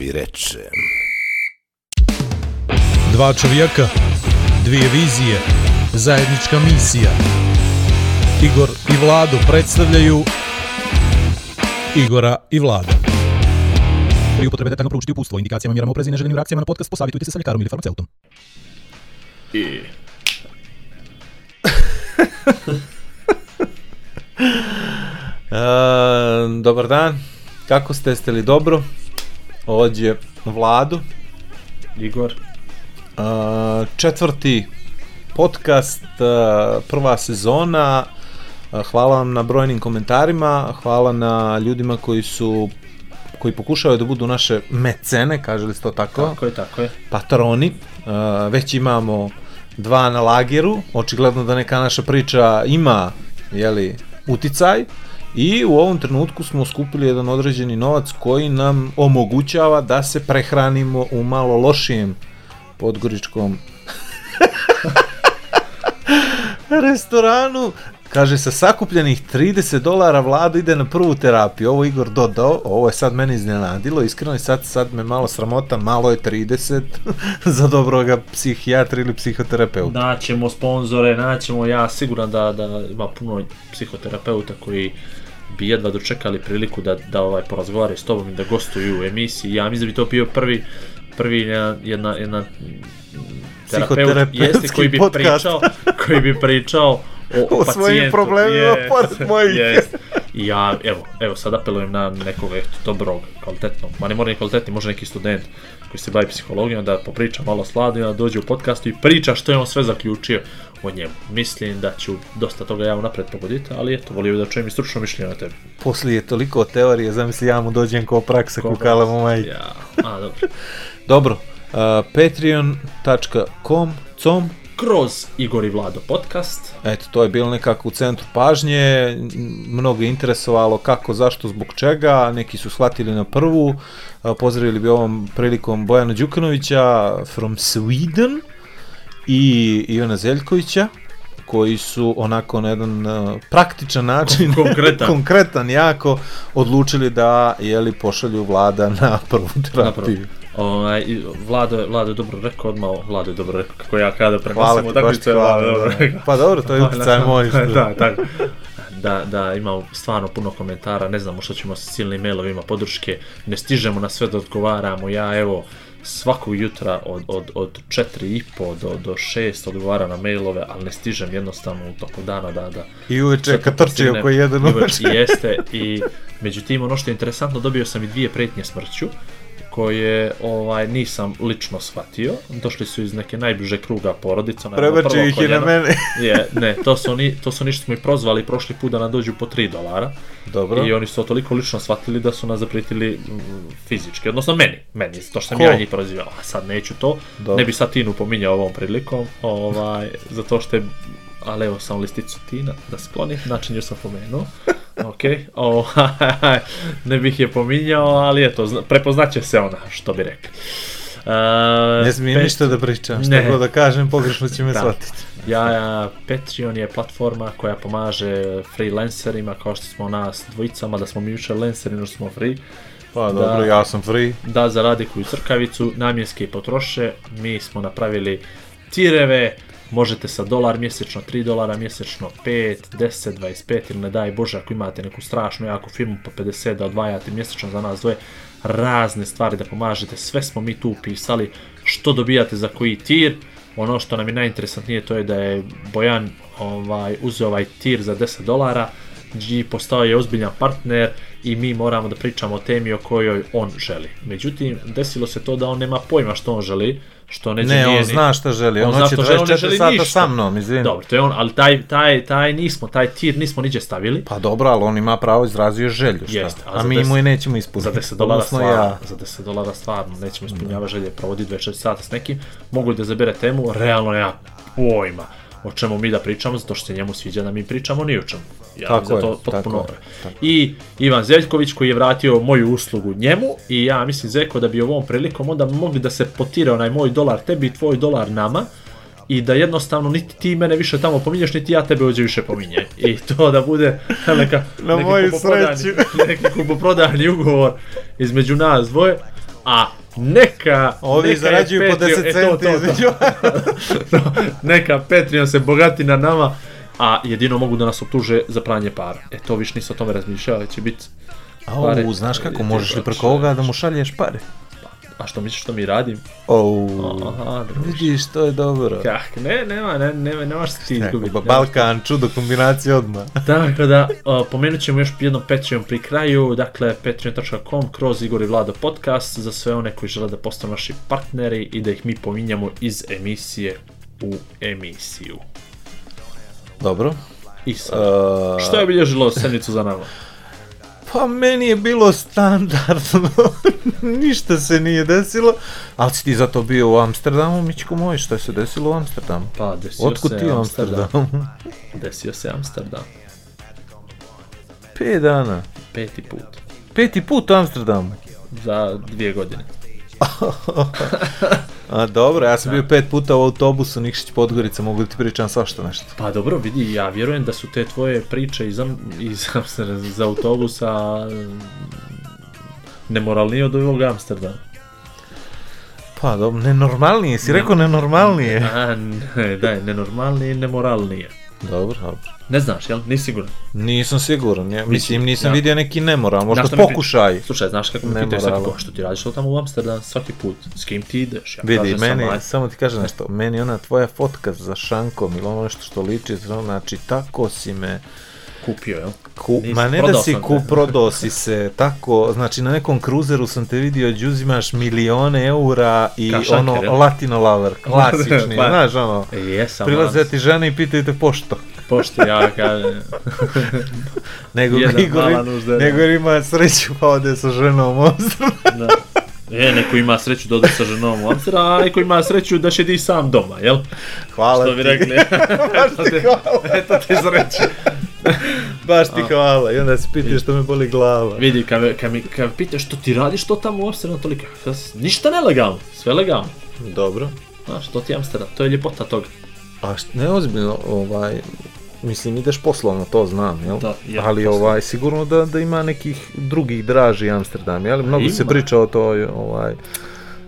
pravi reče. Dva čovjeka, dvije vizije, zajednička misija. Igor i Vladu predstavljaju Igora i Vlada. Pri upotrebe detaljno proučiti upustvo, indikacijama, mjerama oprezi i neželjenim reakcijama na podcast, posavitujte se sa ljekarom ili farmaceutom. I... e, dobar dan, kako ste, ste li dobro? Ovdje Vladu. Igor. Uh, četvrti podcast, uh, prva sezona. Uh, hvala vam na brojnim komentarima, hvala na ljudima koji su koji pokušavaju da budu naše mecene, kaže li se to tako? Tako je, tako je. Patroni. već imamo dva na lageru, očigledno da neka naša priča ima jeli, uticaj. I u ovom trenutku smo skupili jedan određeni novac koji nam omogućava da se prehranimo u malo lošijem podgoričkom restoranu. Kaže, sa sakupljenih 30 dolara vlada ide na prvu terapiju. Ovo Igor dodao, ovo je sad mene iznenadilo, iskreno je sad, sad me malo sramota, malo je 30 za dobroga psihijatra ili psihoterapeuta. Naćemo sponzore, naćemo, ja siguran da, da ima puno psihoterapeuta koji bi jedva dočekali priliku da, da ovaj porazgovaraju s tobom i da gostuju u emisiji. Ja mislim da bi to bio prvi prvi jedna, jedna, jedna jeste koji bi podcast. pričao koji bi pričao o, o, o svojim problemima yes, pored mojih. Yes ja, evo, evo sad apelujem na nekog eto, dobrog, kvalitetnog, ma ne mora ni kvalitetni, može neki student koji se bavi psihologijom da popriča malo s Ladom, da dođe u podcastu i priča što je on sve zaključio o njemu. Mislim da ću dosta toga ja unapred pogoditi, ali eto, volio da čujem i stručno mišljenje na tebi. Poslije toliko teorije, zamisli ja mu dođem kao praksa kukala mu maj. Ja, a dobro. dobro, uh, patreon.com com kroz Igor i Vlado podcast. Eto, to je bilo nekako u centru pažnje, mnogo je interesovalo kako, zašto, zbog čega, neki su shvatili na prvu, pozdravili bi ovom prilikom Bojana Đukanovića from Sweden i Ivana Zeljkovića koji su onako na jedan praktičan način, konkretan, konkretan jako, odlučili da jeli pošalju vlada na prvu terapiju. Na prvu. Ovaj, Vlado, Vlado dobro rekao odmah, Vlado dobro rekao, kako ja kada prenosimo utakmicu, Vlado dobro da. rekao. Pa dobro, to je utjecaj moj. da, tako. Da, da, imamo stvarno puno komentara, ne znamo što ćemo sa silnim mailovima podrške, ne stižemo na sve da odgovaramo, ja evo, svakog jutra od, od, od 4.30 do, do 6 odgovara na mailove, ali ne stižem jednostavno u toku dana da... da I uveče kad trči oko jedan uveče. Jeste, i međutim ono što je interesantno, dobio sam i dvije pretnje smrću, koje ovaj nisam lično shvatio. Došli su iz neke najbliže kruga porodica. Prebači ih i na mene. je, ne, to su, oni, to su ništa smo i prozvali prošli put da nam dođu po 3 dolara. Dobro. I oni su to toliko lično shvatili da su nas zapretili mm, fizički, odnosno meni, meni, to što sam Ko? ja njih prozivao. A sad neću to, Dobro. ne bi sad Tinu pominjao ovom prilikom, ovaj, zato što je ali evo sam listicu Tina da sklonim, način joj sam pomenuo. Ok, o, ovaj, ne bih je pominjao, ali eto, prepoznaće se ona, što bi rekli. Uh, ne smijem pet... ništa da pričam, što god da kažem, pogrešno će me da. shvatiti. Ja, ja, Patreon je platforma koja pomaže freelancerima, kao što smo nas dvojicama, da smo mi više lanceri, no smo free. Pa da, dobro, ja sam free. Da, zarade koju crkavicu, namjenski potroše, mi smo napravili tireve, možete sa dolar mjesečno, 3 dolara mjesečno, 5, 10, 25 ili ne daj Bože ako imate neku strašnu jaku firmu po 50 da odvajate mjesečno za nas dvoje razne stvari da pomažete, sve smo mi tu upisali što dobijate za koji tir, ono što nam je najinteresantnije to je da je Bojan ovaj, uzeo ovaj tir za 10 dolara i postao je ozbiljan partner i mi moramo da pričamo o temi o kojoj on želi. Međutim, desilo se to da on nema pojma što on želi, što ne Ne, on zna šta želi, on, on hoće 24 da želi sata ništa. sa mnom, izvini. Dobro, to je on, ali taj, taj, taj nismo, taj tir nismo niđe stavili. Pa dobro, ali on ima pravo izrazio želju, šta? Jeste, a, a mi mu i nećemo ispuniti. Za 10 dolara stvarno, ja. za 10 dolara stvarno nećemo ispunjava da. želje, provodi 24 sata s nekim, mogu da zabere temu, realno ja pojma o čemu mi da pričamo, zato što se njemu sviđa da mi pričamo ni o čemu. Ja tako za da to potpuno tako tako I Ivan Zeljković koji je vratio moju uslugu njemu i ja mislim Zeko da bi ovom prilikom onda mogli da se potire onaj moj dolar tebi i tvoj dolar nama i da jednostavno niti ti mene više tamo pominješ, niti ja tebe ovdje više pominjem. I to da bude neka, Na neki, kupoprodan, neki kupoprodan ugovor između nas dvoje, a neka... Ovi neka zarađuju Patreon, po 10 e, centi e, između. neka Patreon se bogati na nama, a jedino mogu da nas optuže za pranje para. E to viš nisam o tome razmišljao, će biti... A ovo, znaš kako, možeš li preko ovoga da mu šalješ pare? A što misliš što mi radim? Oh, Aha, druži. Vidiš, to je dobro. Kak, ne, nema, ne, nema, ne možeš ti izgubiti. Balkan, čudo kombinacija odmah. Da, tako da, o, pomenut ćemo još jednom Patreon pri kraju, dakle, patreon.com kroz Igor i Vlada podcast za sve one koji žele da postanu naši partneri i da ih mi pominjamo iz emisije u emisiju. Dobro. I sad, uh... što je obilježilo sednicu za nama? Pa meni je bilo standardno, ništa se nije desilo, ali si ti zato bio u Amsterdamu, Mićko moj, šta se desilo u Amsterdamu? Pa, desio Otkud se ti Amsterdam. Amsterdam? desio se Amsterdam. Pet dana. Peti put. Peti put u Amsterdamu? Za dvije godine. A dobro, ja sam da. bio pet puta u autobusu Nikšić Podgorica, mogu da ti pričam svašta nešto. Pa dobro, vidi, ja vjerujem da su te tvoje priče iz, iz, iz autobusa mm, nemoralnije od ovog Amsterdama. Pa dobro, nenormalnije, si ne, rekao nenormalnije. A, ne, da, nenormalnije i nemoralnije. Dobro, dobro. Ne znaš, jel? Nisi siguran? Nisam siguran, ja, mislim, nisam ja. vidio neki nemoral, možda pokušaj. Pita, slušaj, znaš kako me pitaju svaki put, što ti radiš tamo u Amsterdam svaki put, s kim ti ideš? Ja Vidi, meni, sam, samo ti kažem nešto, meni ona tvoja fotka za šankom ili ono nešto što liči, znači, tako si me kupio, jel? Ku, Nis, ma ne da si ku, prodao si se, tako, znači na nekom kruzeru sam te vidio džuzimaš milione eura i Kašanker, ono, jel? latino lover, klasični, pa, znaš ono, jesam, prilaze ti žene i pitaju te pošto. Pošto ja kažem. nego, Igor, nego ima sreću pa ode sa ženom u da. E, neko ima sreću da ode sa ženom u Amsterdam, a neko ima sreću da šedi da sam doma, jel? Hvala Što ti. bi rekli. Baš ti hvala. Eto te sreće baš ti hvala. I onda se pitaš što me boli glava. Vidi, kad, kad, mi, kad pitaš što ti radiš, to tamo u Amsterdamu toliko. Ništa nelegalno, sve legalno. Dobro. Znaš, to ti Amsterdam, to je ljepota toga. A što, ne ozbiljno, ovaj, mislim ideš poslovno, to znam, jel? Da, ja, Ali poslovno. ovaj, sigurno da, da ima nekih drugih draži Amsterdam, jel? Mnogo ima. se priča o toj, ovaj,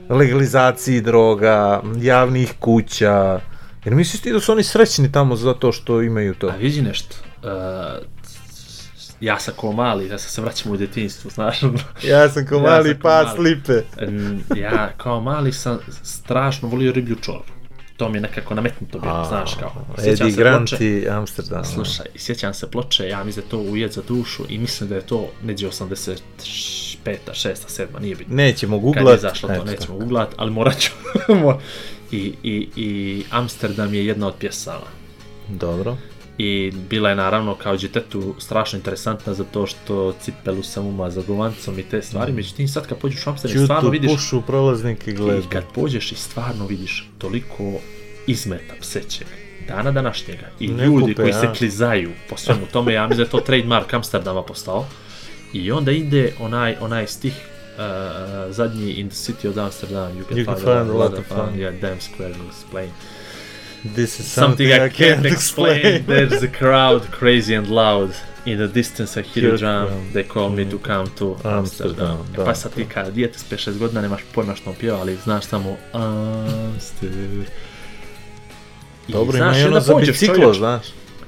legalizaciji droga, javnih kuća, jer misliš ti da su oni srećni tamo zato što imaju to? A vidi nešto, uh, ja sam ko mali, ja da se vraćam u detinjstvo, znaš. ja sam ko mali ja pas mali. lipe. ja kao mali sam strašno volio riblju čoru. To mi je nekako nametnuto bilo, znaš kao. Eddie Grant ploče, i Amsterdam. Da. Slušaj, sjećam se ploče, ja mislim da to ujed za dušu i mislim da je to neđe 86 peta, 7. sedma, nije bitno. Nećemo googlat. Kad je zašlo to, nećemo googlat, ali morat ću. I, i, I Amsterdam je jedna od pjesama. Dobro i bila je naravno kao djetetu strašno interesantna zato što cipelu sam uma za govancom i te stvari, međutim sad kad pođeš u Amsterdam Čutu, stvarno vidiš... pušu prolaznik i gleda. I kad pođeš i stvarno vidiš toliko izmeta psećeg dana današnjega i ne ljudi kupe, koji ja. se klizaju po svemu tome, ja mislim da je to trademark Amsterdama postao. I onda ide onaj, onaj stih uh, zadnji in the city of Amsterdam, you can, you find, find a lot, of fun, fun. yeah, damn square is plain. This is something, something I, can't, can't explain. There's a crowd crazy and loud. In the distance I hear a drum, um, they call me mm, to come to Amsterdam. Amsterdam da, pa sad ti kao dijete s 5-6 godina da nemaš pojma što on ali znaš samo Amsterdam. Dobro, ima i ono za biciklo, znaš.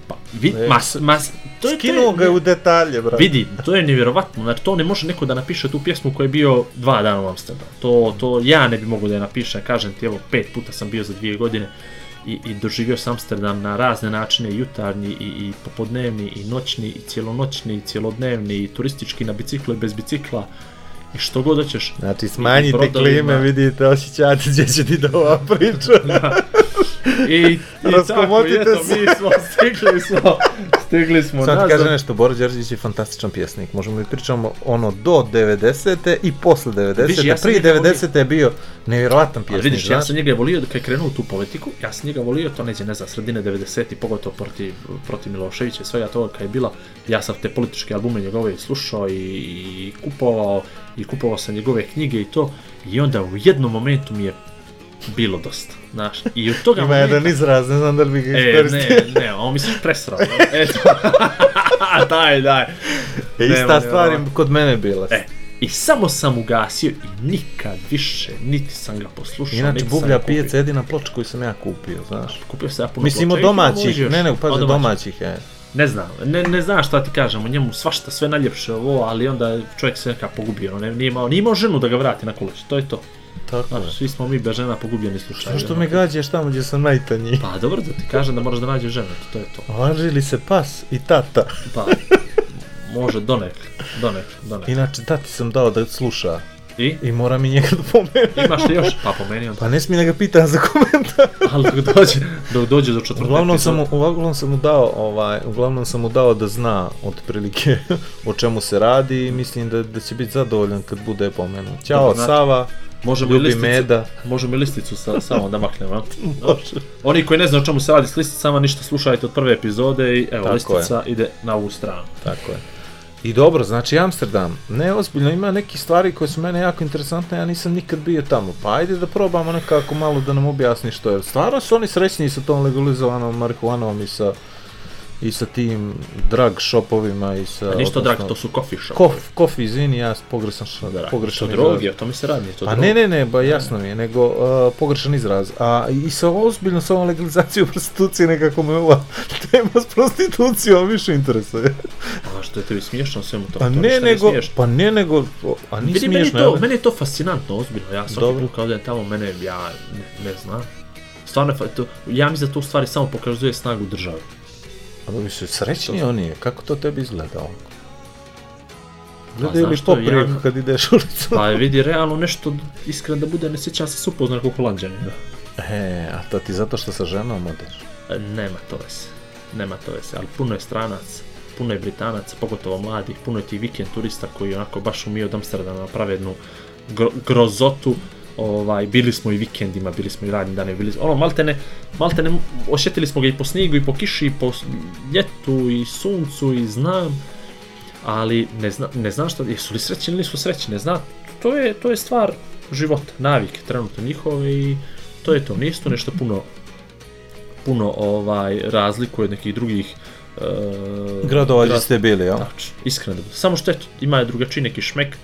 Pa, vid, e. mas, mas, to je, Skinuo ga u detalje, brate. Vidi, to je nevjerovatno, znači to ne može neko da napiše tu pjesmu koja je bio dva dana u Amsterdamu. To, to ja ne bi mogao da je napišem, kažem ti, evo, pet puta sam bio za dvije godine i, i doživio sam Amsterdam na razne načine, jutarnji i, i popodnevni i noćni i cijelonoćni i cijelodnevni i turistički na biciklu i bez bicikla i što god hoćeš. Znači smanjite klime, vidite, osjećate gdje će ti da ova priča. Da. I, i tako, i eto, mi smo, stigli smo, stigli smo Sam ti kaže nešto, Boris Đorđević je fantastičan pjesnik. Možemo li pričamo ono do 90. i posle 90. Viš, ja Prije 90. Volio. je bio nevjerovatan pjesnik. A vidiš, ja sam njega volio kad je krenuo tu politiku, ja sam njega volio, to neđe, ne znam, sredine 90. i pogotovo protiv, protiv Miloševića i svega toga kad je bila, ja sam te političke albume njegove slušao i, i kupovao i kupovao sam njegove knjige i to i onda u jednom momentu mi je bilo dosta Znaš, i od toga... Ima jedan izraz, ne znam da li bi ga e, iskoristio. E, ne, ne, ovo misliš presrao. Eto. daj, daj. E, ista Nema, stvar je kod mene bila. E, I samo sam ugasio i nikad više, niti sam ga poslušao. Inače, Bublja pijaca je jedina ploča koju sam ja kupio, znaš. Kupio sam ja puno Mislim, ploča. domaćih, ne, ne, pazi, domaćih, domaćih je. Ne znam, ne, ne znam šta ti kažem, o njemu svašta sve najljepše ovo, ali onda čovjek se neka pogubio, ne, nije imao, nije imao ženu da ga vrati na količ, to je to. Tako Znaš, je. svi smo mi bez žena pogubljeni slučajevi. Što, što me gađaš tamo gdje sam najtanji? Pa dobro, da ti kažem da moraš da nađeš ženu, to je to. Važi li se pas i tata? Pa, može, donekle, donekle, donekle. Inače, tati sam dao da sluša. I? I mora mi njega da pomene. Imaš li još? Pa pomeni on. Pa ne smije da ga pita za komentar. Ali dok dođe, dok dođe do četvrte uglavnom sam, uglavnom sam mu dao, ovaj, uglavnom sam mu dao da zna otprilike o čemu se radi i mislim da, da će biti zadovoljan kad bude pomenut. Ćao, Sava. Možemo i listicu, meda. Možemo i listicu sa, samo da maknemo. Može. Oni koji ne znaju o čemu se radi s listicama, ništa slušajte od prve epizode i evo, Tako listica je. ide na ovu stranu. Tako je. I dobro, znači Amsterdam, neozbiljno, ima neke stvari koje su mene jako interesantne, ja nisam nikad bio tamo, pa ajde da probamo nekako malo da nam objasni što je. Stvarno su oni srećni sa tom legalizovanom marihuanom i sa... и со тим драг шоповима и со А Ништо драг, то су кофи шоп. Коф, кофи, извини, јас погрешен драг. погрешен израз. Дроги, тоа ми се ради, тоа. Па а не, не, не, ба јасно ми е, него а, погрешен израз. А и со озбилно со легализација проституција некако ме ова тема с проституција више интересува. А што е тоа смешно па сему тоа? А не, него, па не, него, а не смешно. Мене тоа, мене тоа фасцинантно озбилно. Јас сакам пук кога таму мене ја не, знам. Стварно, ја мислам да тоа ствари само покажува снагу држава. Ali su srećni to... oni, kako to tebi izgleda ovako? Gledaju li pop ja... kad ideš ulicom? Pa vidi, realno nešto, iskreno da bude, ne sjećam se supoznan kako holandžani. E, a to ti zato što sa ženom odeš? E, nema to se, nema to se, ali puno je stranac, puno je britanac, pogotovo mladih, puno je ti vikend turista koji onako baš umio od Amsterdama naprave jednu gro grozotu ovaj, bili smo i vikendima, bili smo i radnim danima, bili smo, ono, maltene, maltene, ošetili smo ga i po snijegu, i po kiši, i po ljetu, i suncu, i znam, ali ne, zna, ne znam šta, jesu li srećni ili su srećni, ne znam, to je, to je stvar života, navike trenutno njihove i to je to, nije to nešto puno puno ovaj razlikuje od nekih drugih uh, gradova gdje ste bili, ja? Znači, iskreno. Samo što eto, ima drugačiji neki šmek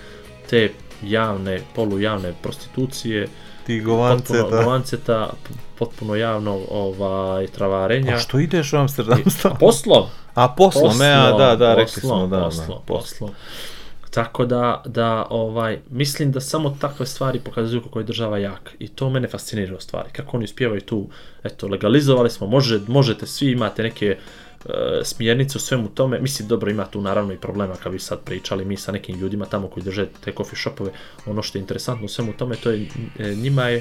te javne, polujavne prostitucije, ti govance, potpuno, da. govanceta, potpuno javno ovaj, travarenja. A što ideš u Amsterdam stalno? Poslom. A poslom, poslom e, a, da, da, rekli smo, da, poslo, da, poslom. Tako da, da ovaj, mislim da samo takve stvari pokazuju kako je država jak. I to mene fascinira u stvari. Kako oni uspjevaju tu, eto, legalizovali smo, može, možete, svi imate neke uh, E, smjernice u svemu tome, mislim dobro ima tu naravno i problema kad bi sad pričali mi sa nekim ljudima tamo koji drže te coffee shopove, ono što je interesantno u svemu tome to je e, njima je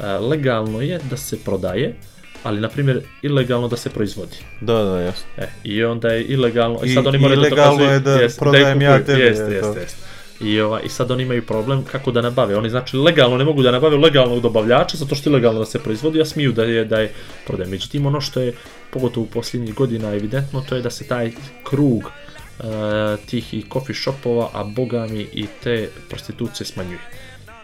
e, legalno je da se prodaje, ali na primjer ilegalno da se proizvodi. Da, da, jasno. E, I onda je ilegalno, i sad oni moraju da dokazuju, je da jest, da prodajem da ja tebi. Jeste, jeste, jeste. I, ova, I sad oni imaju problem kako da nabave. Oni znači legalno ne mogu da nabave legalnog dobavljača zato što je legalno da se proizvodi, a smiju da je, da je prodaje. Međutim, ono što je pogotovo u posljednjih godina evidentno, to je da se taj krug uh, tih i coffee shopova, a bogami i te prostitucije smanjuje.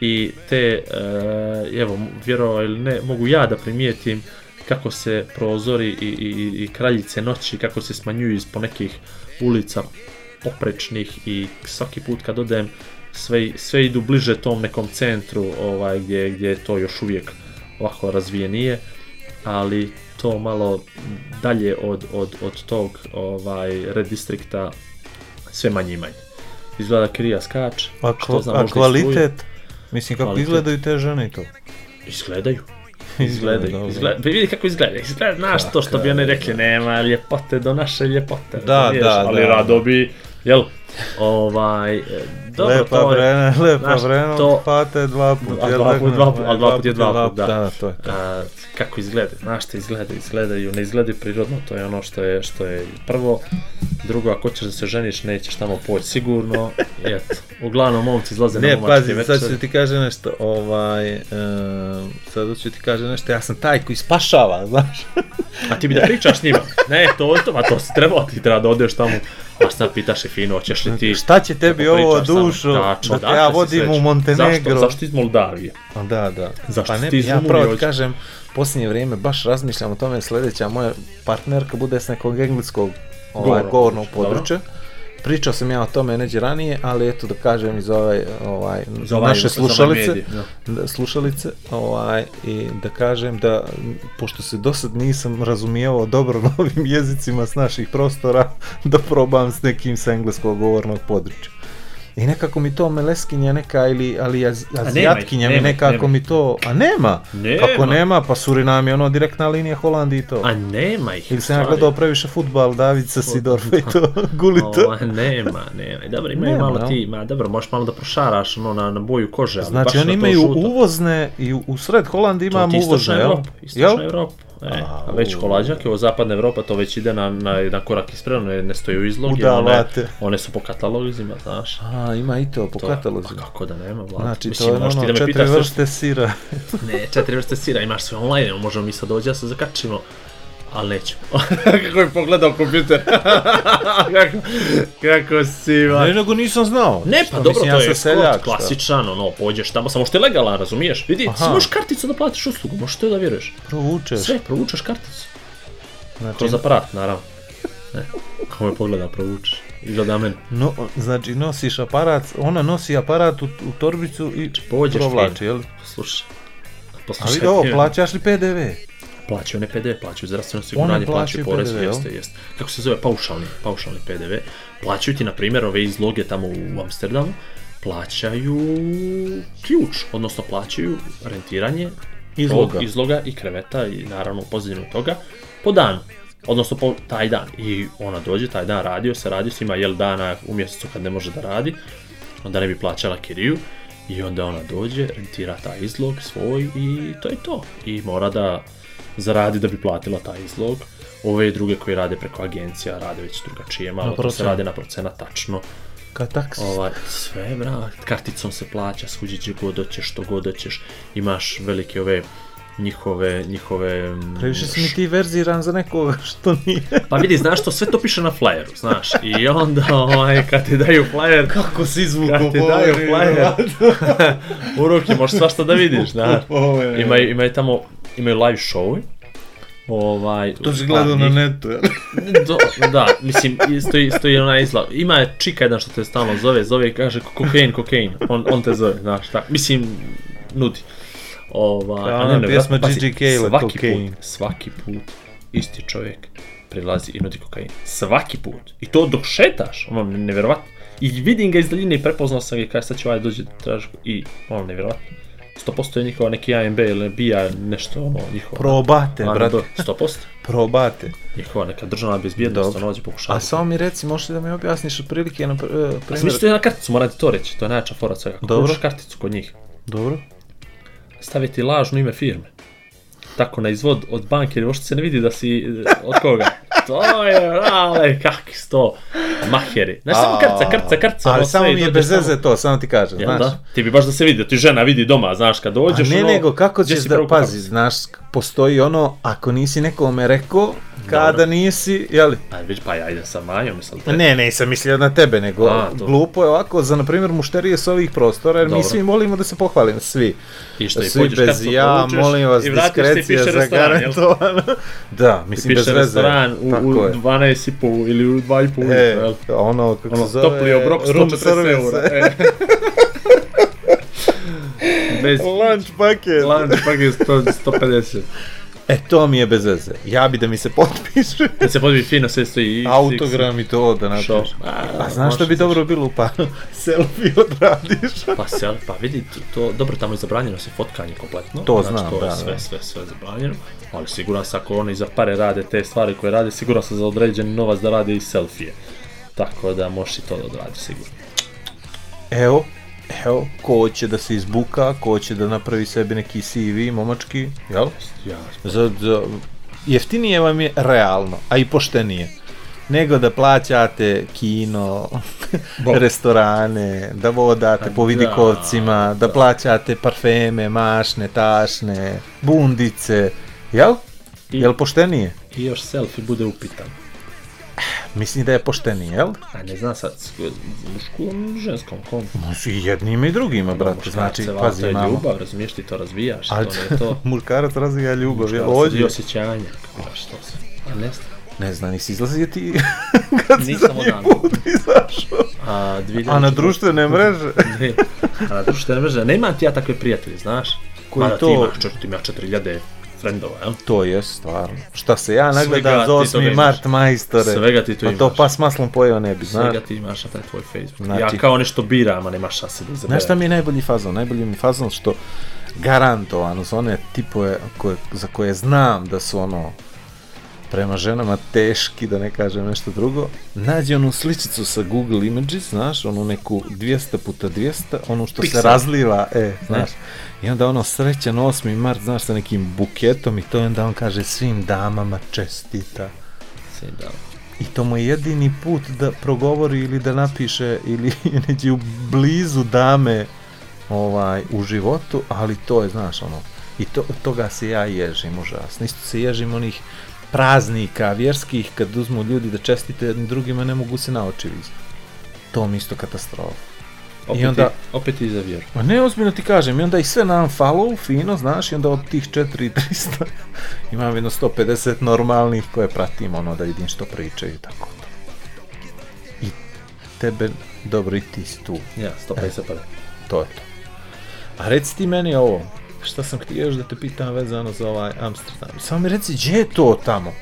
I te, uh, evo, vjerovao ili ne, mogu ja da primijetim kako se prozori i, i, i kraljice noći, kako se smanjuju iz ponekih ulica oprečnih i svaki put kad odem sve, sve idu bliže tom nekom centru ovaj, gdje, gdje je to još uvijek ovako razvijenije, ali to malo dalje od, od, od tog ovaj redistrikta sve manje i manje. Izgleda da krija skač, a, što zna, a kvalitet, mislim kako kvalitet. izgledaju te žene i to? Izgledaju. Izgledaju, izgledaju. Vidi kako izgleda, izgleda, znaš to što bi oni rekli, nema ljepote do naše ljepote. Da, da, da, ali da. rado da. bi, Jel? Ovaj, e, dobro, lepa to je, vrena, lepa vrena, to, pate dva puta. A dva puta, dva puta, a dva puta je dva puta, da. da. to je to. A, kako izgleda, znaš šta izgleda, izgledaju, ne izgledaju prirodno, to je ono što je, što je prvo. Drugo, ako ćeš da se ženiš, nećeš tamo poći sigurno, eto. Uglavnom, momci izlaze ne, na momačke večer. Ne, pazi, sad ću ti kaže nešto, ovaj, um, sad ću ti kaže nešto, ja sam taj koji spašava, znaš. a ti bi da pričaš s njima, ne, to je to, a to se treba, ti treba da odeš tamo Pa sad pitaš je fino, hoćeš li ti... Znači, šta će tebi da ovo dušo, tačno, da, da ja da vodim u Montenegro? Zašto, zašto iz Moldavije? Pa da, da. Zašto pa ne, ti iz Ja pravo ti kažem, posljednje vrijeme baš razmišljam o tome sledeća moja partnerka bude s nekog engleskog ovaj, govornog područja. Dobro Pričao sam ja o tome neđe ranije, ali eto da kažem iz ove ovaj, iz ovaj, naše slušalice, medij, da. da. slušalice ovaj, i da kažem da, pošto se do sad nisam razumijevao dobro novim jezicima s naših prostora, da probam s nekim s engleskog govornog područja. I nekako mi to meleskinja neka ili ali az, azijatkinja mi nekako nema. mi to... A nema. nema! Kako nema? Pa Surinam je ono direktna linija Holandije i to. A nema ih. Ili sam ja gledao previše futbal, Davica, Sidorfa i to, Gulito. O, nema, nema. Dobro, imaju nema, malo ti, ma, dobro, možeš malo da prošaraš ono, na, na boju kože. Ali znači, oni imaju žuto. uvozne i u, u sred Holandije imamo uvozne, jel? Istočna Evropa, istočna Evropa. E, a, već u... kolađak, ovo zapadna Evropa to već ide na, na, jedan korak ispred, da, one ne stoje u izlogi, one, one su po katalogizima, znaš. A, ima i to, po to, katalogizima. Pa kako da nema, vlad. Znači, Mislim, to je ono, da četiri vrste sira. ne, četiri vrste sira, imaš sve online, možemo mi sad dođe, da se zakačimo ali nećemo. kako je pogledao kompjuter. kako, kako si, va. Ne, nego nisam znao. Ne, pa dobro, mislim, to ja je seljak, klasičan, ono, pođeš tamo, samo što je legalan, razumiješ? Vidi, Aha. samo možeš karticu da platiš uslugu, možeš to da vjeruješ. Provučeš. Sve, provučeš karticu. Znači, Kroz aparat, naravno. Ne, kako me pogleda, provučeš. I Izgleda meni. No, znači, nosiš aparat, ona nosi aparat u, u torbicu i znači, Pođeš provlači, pa- jel? Pa slušaj. Poslušaj. Pa ali ovo, plaćaš li PDV? plaćaju, one PDV plaćaju, zdravstveno osiguranje plaćaju, porez, PDV, jeste, jeste. Kako se zove, paušalni, paušalni PDV. Plaćaju ti, na primjer, ove izloge tamo u Amsterdamu, plaćaju ključ, odnosno plaćaju rentiranje izloga, izloga i kreveta i naravno pozadinu toga po danu odnosno po taj dan i ona dođe taj dan radio se radio se ima jel dana u mjesecu kad ne može da radi onda ne bi plaćala kiriju i onda ona dođe rentira taj izlog svoj i to je to i mora da zaradi da bi platila taj izlog. Ove druge koji rade preko agencija rade već drugačije, malo to se rade na procena tačno. Ka taks? Ovaj, sve, bra, karticom se plaća, skuđi će god hoćeš, što god hoćeš, imaš velike ove njihove, njihove... Mm, Previše si mi ti verziran za nekoga što nije. pa vidi, znaš što, sve to piše na flyeru, znaš, i onda ovaj, kad ti daju flyer... Kako si izvuku Kad ti daju flyer, u ruke možeš svašta da vidiš, znaš. Imaju, imaju tamo, imaju live show Ovaj, to si gledao na netu, ja? do, da, mislim, stoji, stoji ona izla. Ima je čika jedan što te stalno zove, zove i kaže kokain, kokain. On, on te zove, znaš, tak. Mislim, nudi. Ovaj, ja, ona pjesma Gigi Cale, svaki kokain. Put, svaki put, isti čovjek prilazi i nudi kokain. Svaki put. I to dok šetaš, ono, nevjerovatno. I vidim ga iz daljine i prepoznao sam ga i kaj sad će ovaj dođe da traži i ono, nevjerovatno. 100% je njihova neki AMB ili BIA nešto ono njihova. Probate, AMB, brate. 100%. Probate. Njihova neka državna bezbjednost, ono dođe pokušava. A samo mi reci, možeš da mi objasniš otprilike na e, da primjer... A smišljate na karticu, morate to reći, to je najjača fora svega. Kako Dobro. karticu kod njih? Dobro. Staviti lažno ime firme. Tako na izvod od banke, ili možda se ne vidi da si e, od koga. to je, ale, kakvi sto. Maheri. Znaš, samo krca, krca, krca. Ali samo mi je bez veze to, samo ti kažem. Jel da? znaš? da? Ti bi baš da se vidi, da ti žena vidi doma, znaš, kad dođeš. A ne, ono, nego, kako ćeš da, pazi, znaš, postoji ono, ako nisi nekome rekao, kada Dobro. nisi, jeli? Aj, pa, već, pa ja idem sa Majom, mislim te. Ne, ne, sam mislio na tebe, nego A, to. glupo je ovako, za, na primjer, mušterije s ovih prostora, jer Dobro. mi svi molimo da se pohvalimo, svi. I što, svi i pođeš bez ja, polučeš, molim vas, i diskrecija zagarantovana. da, mislim, bez veze. Ti piše restoran u, u 12 ili u 2.30 i pol. E, jel? Ono, kako ono, se zove... Topli obrok, 140 eura. E. Bez... Lunch paket. Lunch paket 150. E, to mi je bez veze. Ja bi da mi se potpiše. Da se potpiše fino sve stoji. i... Autogram i to da napiš. A, A znaš što bi znaš. dobro bilo? Pa selfie odradiš. pa selfie, pa vidi, to, dobro tamo je zabranjeno se fotkanje kompletno. To znači, znam, to da. Je sve, da. sve, sve zabranjeno. Ali siguran sam ako oni za pare rade te stvari koje rade, siguran sam za određeni novac da rade i selfije. Tako da možeš i to da odradi sigurno. Evo, evo, ko hoće da se izbuka, ko hoće da napravi sebi neki CV, momački, jel? Ja. Za, za, jeftinije vam je realno, a i poštenije nego da plaćate kino, restorane, da vodate po da. vidikovcima, da, da plaćate parfeme, mašne, tašne, bundice, jel? I, jel poštenije? I još selfie bude upitan. Mislim da je pošteni, jel? A ne znam sad, muškom, ženskom, kom? I jednima i drugima, no, brate, znači, pazi, imamo. To je ljubav, razumiješ, ti to razvijaš, A, to je to. muškarac razvija ljubav, muškarac jel? Muškarac razvija osjećanja, kako što se, a ne znam. Ne znam, nisi izlazio ti kad si Nisam zadnji put izašao. A, a na društvene mreže? ne, a na društvene mreže. Ne ti ja takve prijatelje, znaš? Koji Mada pa to... ti imaš, čoč, ti imaš 4000 frendova, jel? To je stvarno. Šta se ja nagledam za 8. mart majstore. Svega ti to imaš. Pa to pas maslom pojeo ne bi, znaš. Svega ti imaš na taj tvoj Facebook. Znači, ja kao nešto biram, a nema šta se da izaberem. Znaš šta mi je najbolji fazon? Najbolji mi fazon što garantovano za one tipove koje, za koje znam da su ono prema ženama teški, da ne kažem nešto drugo. Nađe onu sličicu sa Google Images, znaš, onu neku 200 puta 200, onu što Pixel. se razliva, e, e, znaš. I onda ono srećan 8. mart, znaš, sa nekim buketom i to onda on kaže svim damama čestita. Svim damama. I to mu je jedini put da progovori ili da napiše ili neđe u blizu dame ovaj, u životu, ali to je, znaš, ono, i to, toga se ja ježim užasno. Isto se ježim onih praznika vjerskih kad uzmu ljudi da čestite jednim drugima ne mogu se naoči vidjeti. To mi isto katastrofa. Opet I onda, je, opet i za vjeru. Ma ne, ozbiljno ti kažem, i onda i sve na unfollow, fino, znaš, i onda od tih 4300 imam jedno 150 normalnih koje pratim, ono, da vidim što pričaju i tako to. I tebe, dobro, i ti si tu. Ja, 150 e, pa da. To je to. A reci ti meni ovo, šta sam htio još da te pitam vezano za ovaj Amsterdam. Samo mi reci, gdje je to tamo?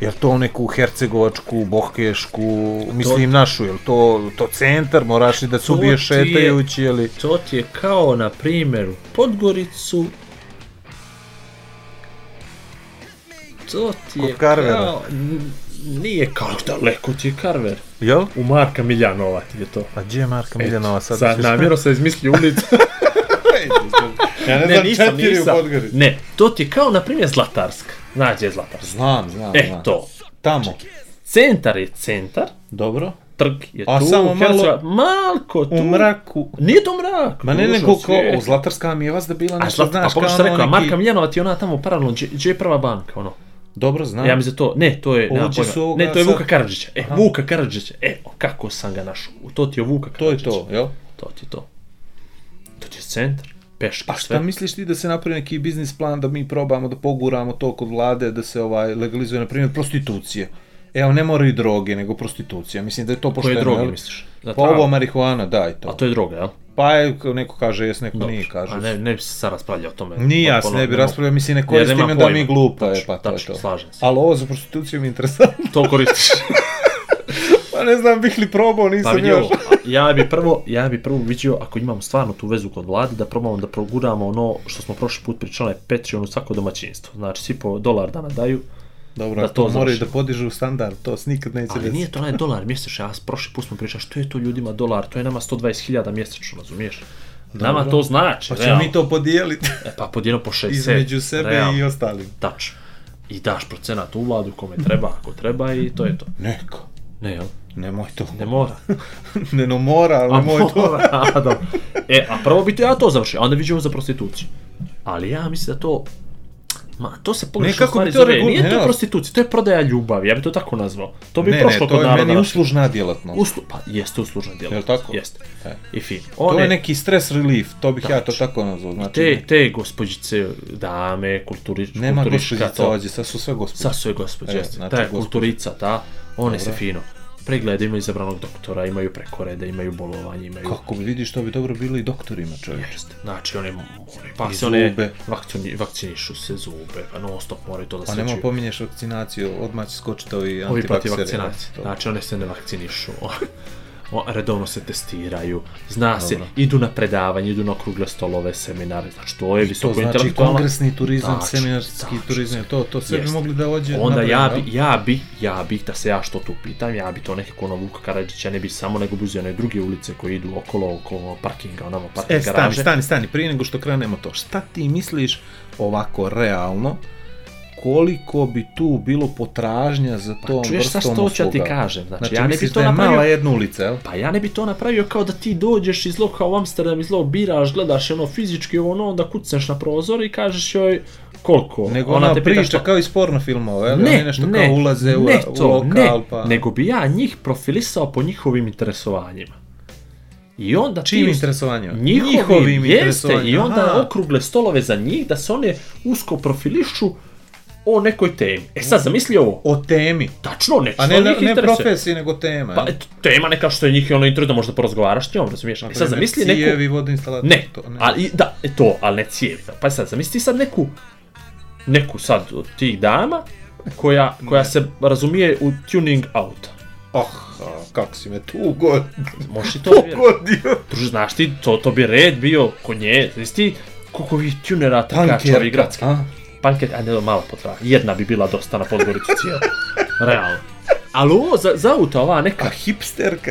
Jel to neku hercegovačku, bohešku, mislim to, našu, li to, to centar, moraš li da se ubije šetajući ili... To ti je kao, na primjer, Podgoricu, to ti je kao... Nije kao daleko ti je Karver. Jel? U Marka Miljanova ti je to. A gdje je Marka Miljanova sad? Sa, namjero sam izmislio ulicu. Ja ne, ne znam nisam, četiri nisam. u Podgorici. Ne, to ti je kao, na primjer, Zlatarska. Znaš gdje je Zlatarsk? Znam, znam. E, znam. to. Tamo. Centar je centar. Dobro. Trg je A tu. A samo Hercova, malo... Malko tu. U mraku. Nije to mrak. Ma ne, nego ko, u Zlatarska mi je vas da bila nešto, znaš, zlat, znaš, pa, kao ono rekao, neki... Marka Miljanova ti je ona tamo paralelno, gdje je prva banka, ono. Dobro znam. Ja mi za da to, ne, to je, nema Ne, to je Vuka Karadžića. E, Aha. Vuka Karadžića. E, kako sam ga našao. To ti je Vuka Karadžića. To je to, jel? To ti je to. To ti je centar peške. A pa šta sve. misliš ti da se napravi neki biznis plan da mi probamo da poguramo to kod vlade da se ovaj legalizuje na primjer prostitucije? Evo, ne moraju droge, nego prostitucija. Mislim da je to pošteno. Koje droge misliš? Zato, pa ovo marihuana, da, i to. A to je droga, jel? Pa je, neko kaže jes, neko Dobro. nije kaže. A ne, ne bi se sad raspravljao o tome. Nije ja ne bi raspravljao, mislim ne koristim ja da mi je glupa, e, tač, je, pa to je to. slažem se. Ali ovo za prostituciju mi je interesantno. To koristiš. pa ne znam bih li probao, nisam pa još ja bi prvo, ja bi prvo vidio, ako imamo stvarno tu vezu kod vlade, da probamo da proguramo ono što smo prošli put pričali, Patreon u svako domaćinstvo. Znači, svi po dolar dana daju, Dobro, da to moraju da podižu standard, to se nikad neće Ali nije to onaj dolar mjesečno, ja prošli put smo pričali što je to ljudima dolar, to je nama 120.000 mjesečno, razumiješ? Dobro. Nama to znači, Pa ćemo realno. mi to podijeliti. E pa podijelimo po 60. Između sebe realno. i ostalim. Tačno. I daš procenat u vladu kome treba, ako treba i to je to. Neko. Ne, jel? Nemoj to. Ne mora. ne no mora, ali a nemoj mora, to. a, E, a prvo bi ja to završio, onda viđemo za prostituciju. Ali ja mislim da to Ma, to se pogrešno stvari zove. Regul... Nije ne, to prostitucija, to je prodaja ljubavi, ja bih to tako nazvao. To bi ne, prošlo ne, kod naroda. Ne, to je meni uslužna djelatnost. Uslu... Pa, jeste uslužna djelatnost. Jel tako? Jeste. E. I fin. One... To je neki stress relief, to bih Tačno. ja to tako nazvao. Znači, te, te gospođice, dame, kulturi... Nema kulturiška. Nema gospođica to... ovdje, sad su sve gospođe. Sad su sve gospođe, e, jeste. Znači, ta je kulturica, ta, one Dobre. se fino imaju izabranog doktora, imaju prekorede, imaju bolovanje, imaju... Kako mi vidiš, to bi dobro bilo i doktorima čovječe. Jeste, znači one, one pa se one vakcini, vakcinišu se zube, pa non stop moraju to da pa se Pa nema pominješ vakcinaciju, odmah će skočiti ovi antivakseri. Ovi protiv vakcinacije, znači one se ne vakcinišu. o, redovno se testiraju, zna Dobro. se, idu na predavanje, idu na okrugle stolove, seminare, znači to je visoko intelektualno. to znači kongresni turizam, znači, seminarski znači, turizam, to, to sve bi mogli da ođe Onda ja bi, da? ja bi, ja bi, da se ja što tu pitam, ja bi to nekako ono Vuka Karadžića ne bi samo nego bi one druge ulice koje idu okolo, okolo parkinga, onamo parking e, stani, garaže. stani, stani, prije nego što krenemo to, šta ti misliš ovako realno, koliko bi tu bilo potražnja za pa tom pa, čuješ, vrstom usluga. Čuješ šta ti kažem, znači, znači ja ne bi to da napravio... mala jedna ulica, jel? Pa ja ne bi to napravio kao da ti dođeš iz loka u Amsterdam, iz loka biraš, gledaš ono fizički ono, onda kucneš na prozor i kažeš joj koliko. Nego ona, ona te priča što... kao iz porno filmova, jel? Ne, Oni nešto ne, kao ulaze u, ne to, u lokal, ne, pa... nego bi ja njih profilisao po njihovim interesovanjima. I onda Čim interesovanjima? Njihovim, njihovim interesovanjima. Jeste, i onda Aha. okrugle stolove za njih, da se one usko profilišu o nekoj temi. E sad, mhm. zamisli ovo. O temi. Tačno, nešto A ne, njih ne, pa, ne profesiji, nego tema. Pa, et, tema neka što je njih ono intro da možda porazgovaraš s njom, razumiješ? E sad, zamisli ne, neku... Cijevi, vode instalator. Ne, to, ne. Ali, da, e to, ali ne cijevi. Da. Pa sad, zamisli sad neku, neku sad od tih dama, koja, koja ne. se razumije u tuning auta. Oh, ah, kako si me tu ugodio. Možeš i to ugodio. Druže, znaš ti, to, to bi red bio kod nje, znaš ti, koliko vi tunera takača ovi gradski. A? panket, a ne, mala potraha, jedna bi bila dosta na Podgoricu cijelu. Realno. Ali ovo za, za auto, ova neka... A hipsterka.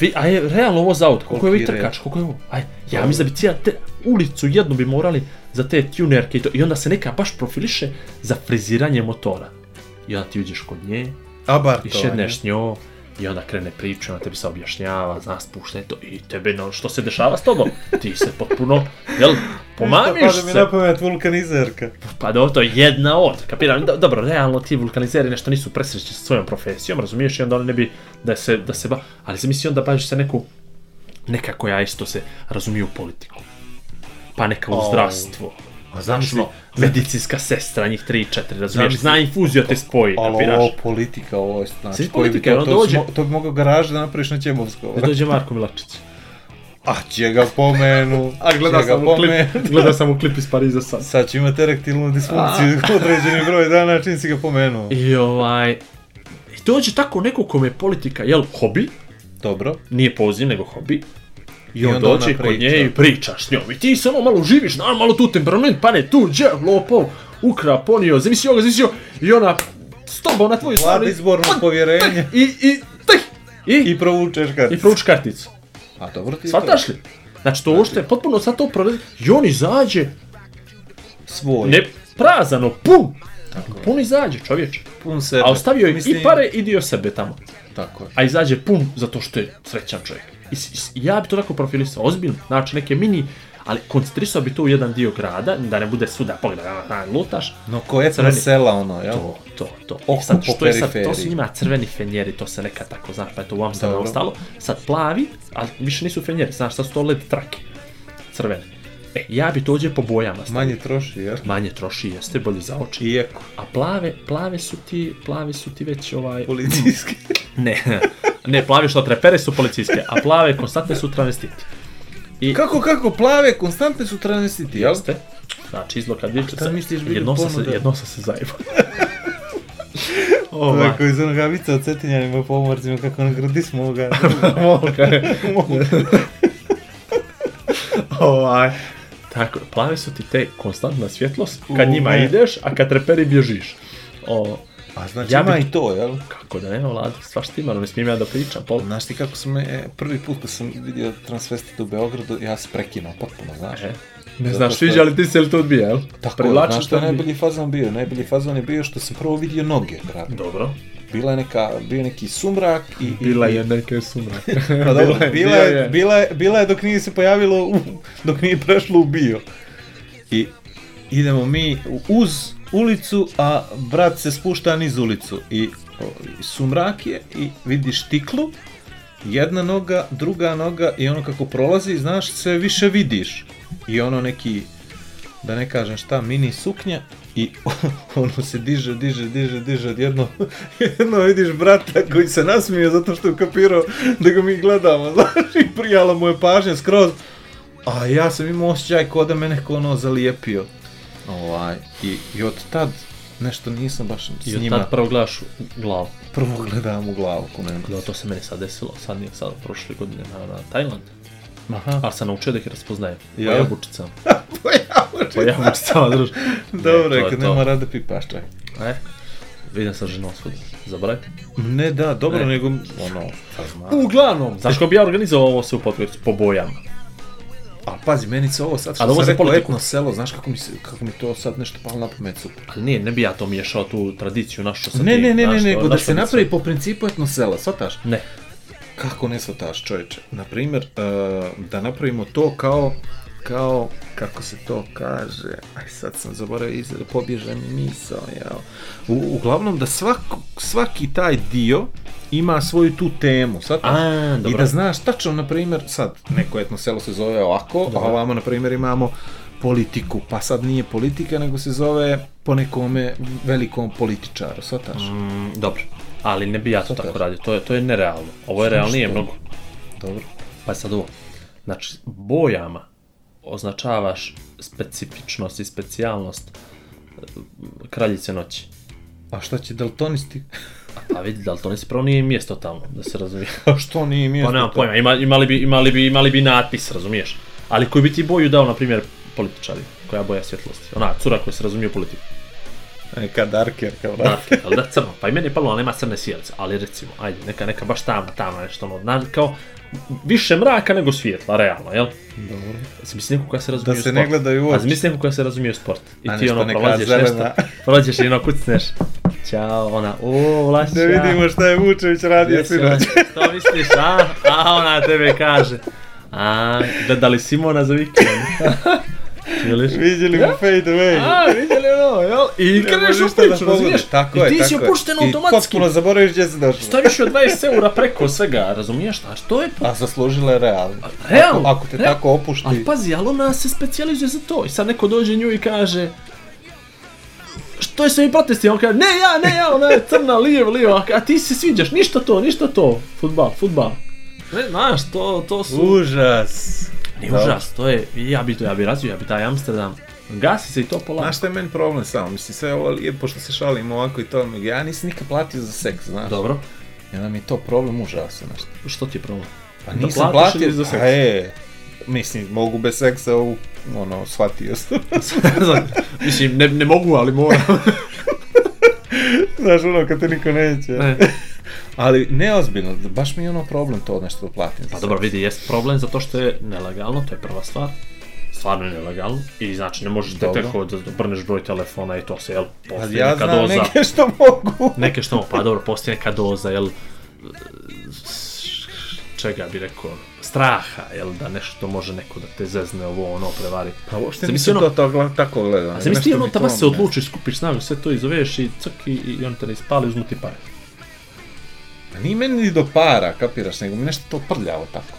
Vi, a je, realno ovo za auto, koliko je ovaj trkač, koliko je ovo? Aj, ja mislim da bi cijela te ulicu jednu bi morali za te tunerke i to. I onda se neka baš profiliše za friziranje motora. I onda ti uđeš kod nje. Abartovanje. I šedneš s I onda krene priča, ona tebi se objašnjava, zna spušta to i tebe no, što se dešava s tobom? Ti se potpuno, jel, pomamiš Pada se. mi na pamet vulkanizerka. Pa do, to je jedna od, kapiram, do, dobro, realno ti vulkanizeri nešto nisu presrećni sa svojom profesijom, razumiješ, i onda oni ne bi, da se, da se ba... Ali zamisli misli onda baviš se neku, neka koja isto se razumije u politiku. Pa neka u oh. zdravstvo A pa zamisli, medicinska sestra, njih 3-4, razumiješ, zna infuziju te spoji, ali kapiraš. ovo politika, ovo je, znači, koji bi to, to, dođe... Smo, to bi mogao garaž da napraviš na Ćemovsko. Ne da ovaj. dođe Marko Milačić. A će ga pomenu. A gleda sam, pomenu. u klip, gleda sam u klip iz Pariza sad. Sad će imati erektilnu disfunkciju određeni broj dana čim si ga pomenuo. I ovaj... dođe tako neko kome je politika, jel, hobi? Dobro. Nije poziv, nego hobi I, I onda dođe kod nje i pričaš s njom. I ti samo malo živiš, na, malo tu temperament, pa ne tu, dže, lopov, ukra, ponio, zamisli ovoga, zamisli I ona stoba na tvoju stranu. Vlada izborno povjerenje. I, i, taj, i, I provučeš karticu. I provučeš karticu. A dobro ti Svataš li? Znači to uopšte, potpuno sad to prolazi. I on izađe. Svoj. Ne, prazano, pum. Tako. Pun izađe čovječe. Pun sebe. A ostavio je Mislim... i pare i dio sebe tamo. Tako je. A izađe pun zato što je srećan čovjek. I, ja bi to tako profilisao, ozbiljno. Znači, neke mini ali koncentrisao bi to u jedan dio grada, da ne bude svuda pogledaj, na, lutaš. No ko je crveni... sela ono, jel? To, to, to. Oko sad, što je sad, to su njima crveni fenjeri, to se neka tako zna, pa je to u Amsterdamu ostalo. Sad plavi, ali više nisu fenjeri, znaš, sad su to led trake, crvene. E, ja bi to uđe po bojama stavio. Manje troši, jer? Manje troši, jeste, bolje za oči. I A plave, plave su ti, plave su ti već ovaj... Policijski. ne, ne, plave što trepere su policijske, a plave konstantne su travestiti. I... Kako, kako, plave konstantne su travestiti, jel? Jeste. Znači, izlo kad vidite se, misliš, jedno sam se, jedno sam se zajebao. Ova. Tako iz onoga vica od Cetinjanima pomorcima kako nagradis moga. Moga. Ovaj. Tako, plave su ti te konstantna svjetlost, kad njima ideš, a kad treperi bježiš. O, a znači ja ima bi... i to, jel? Kako da nema, sva što ima, no ne smijem ja da pričam. Pol... Znaš ti kako sam, e, prvi put kad sam vidio Transvestit u Beogradu, ja se prekinuo potpuno, znaš. E. Ne znaš što... sviđa li ti se li to odbija, jel? Tako, Privlači znaš što je najbolji fazon bio? Najbolji fazon je bio što sam prvo vidio noge, brate. Dobro bila je neka, bio neki sumrak i... i bila je neka sumrak. pa dobro, bila, je, bila, je, bila, je, bila, je, dok nije se pojavilo, u, dok nije prešlo u bio. I idemo mi uz ulicu, a brat se spušta niz ulicu. I, o, i sumrak je i vidiš tiklu, jedna noga, druga noga i ono kako prolazi, znaš, sve više vidiš. I ono neki, da ne kažem šta, mini suknja I ono se diže, diže, diže, diže, jedno, jedno vidiš brata koji se nasmije zato što je kapirao da ga mi gledamo, znaš, i prijala mu je pažnja skroz. A ja sam imao osjećaj kao da me neko ono zalijepio. Ovaj, i, i od tad nešto nisam baš s I njima... I od tad prvo gledaš glavu. Prvo gledam u glavu komentar. Da, to se meni sad desilo, sad nije sad prošle godine na, na Tajland. Aha. A sam naučio da ih raspoznajem. Ja. Po jabučicama. po Pojavim pa se tamo, druž. Dobro, ne, kad nema rada pipaš, čaj. E, vidim sa ženom svuda. Zaboravite? Ne, da, dobro, ne. nego, ono, uglavnom. Znaš ko bi ja organizovao ovo sve u podcastu? Po bojama. A pazi, meni se ovo sad što da sam rekao etno selo, znaš kako mi, se, kako mi to sad nešto palo na pamet su. Ali nije, ne bi ja to miješao tu tradiciju našu sa ne, tim. Ne, ne, ne, nego da se napravi po principu etno sela, svataš? Ne. Kako ne svataš čovječe? Naprimjer, uh, eh, da napravimo to kao kao, kako se to kaže, aj sad sam zaboravio da pobježa mi misao, jao. U, uglavnom da svako, svaki taj dio ima svoju tu temu, sad A, dobro. i da znaš tačno, na primjer, sad neko etno selo se zove ovako, dobro. a ovamo, na primjer, imamo politiku, pa sad nije politika, nego se zove po nekome velikom političaru, svataš? Mm, dobro, ali ne bi ja to tako radio, to je, to je nerealno, ovo je realnije mnogo. Dobro. Pa sad ovo, znači, bojama označavaš specifičnost i specijalnost e, kraljice noći. A šta će daltonisti? A pa vidi, daltonisti prvo nije mjesto tamo, da se razumije. A što nije mjesto? Pa nema pojma, ima, imali, bi, imali, bi, imali bi natpis, razumiješ? Ali koji bi ti boju dao, na primjer, političari, koja boja svjetlosti. Ona cura koja se razumije u politiku. Neka darker kao da. Darker, ali da crno. Pa i meni je palo, ona nema crne sjelice, ali recimo, ajde, neka, neka baš tamna, tamna nešto, ono, kao, više mraka nego svijetla, realno, jel? Dobro. Zamisli neko da koja se razumije da se sport. ne gledaju uoči. A zamisli neko koja se razumije sport. I ti ono prolaziš nešto, prolaziš i ono kucneš. Ćao, ona, o, Vlašića. Ne da vidimo šta je Vučević radio sinoć. Šta misliš, a? A ona tebe kaže. A, gledali Simona za vikend. Jeliš? Vidjeli mu fade away. A, vidjeli ono, jel? I kreneš u priču, da razumiješ? Tako je, I ti si opušten automatski. I potpuno zaboraviš gdje si došao. Staviš od 20 eura preko svega, razumiješ? A što je to? A zaslužila je realno. A, realno? Ako, ako te realno. tako opušti. Ali pazi, ali ona se specijalizuje za to. I sad neko dođe nju i kaže, što je s mi protesti? On kaže, ne ja, ne ja, ona je crna, lijevo, lijevo, a ti se sviđaš, ništa to, ništa to. Futbal, futbal. Ne, znaš, to, to su... Užas. Ne da. užas, to je, ja bi to, ja bi razvio, ja bi taj Amsterdam. Gasi se i to polako. Znaš šta je meni problem samo, mislim sve ovo lijepo pošto se šalim ovako i to, ja nisam nikad platio za seks, znaš. Dobro. Ja nam je to problem užasno, znaš. Što ti je problem? Pa da nisam platio za seks. E, mislim, mogu bez seksa ovu, ono, shvatio sam. mislim, ne, ne mogu, ali moram. znaš, ono, kad te niko neće. Ne ali neozbiljno, baš mi je ono problem to nešto da platim. Pa dobro, vidi, jest problem zato što je nelegalno, to je prva stvar, stvarno je nelegalno i znači ne možeš da Dobro. tako da, da obrneš broj telefona i to se, jel, postoji ja neka znam doza. neke što mogu. neke što mogu, pa dobro, postoji neka doza, jel, čega bi rekao, straha, jel, da nešto može neko da te zezne ovo, ono, prevari. Pa uopšte se nisam ono, to, to tako gledao. A se misli ono, tamo se odlučiš, skupiš snagu, sve to izoveš i cok i, i on te ne ispali, uzmu ti pare. Nije meni ni do para, kapiraš, nego mi nešto to prljavo tako.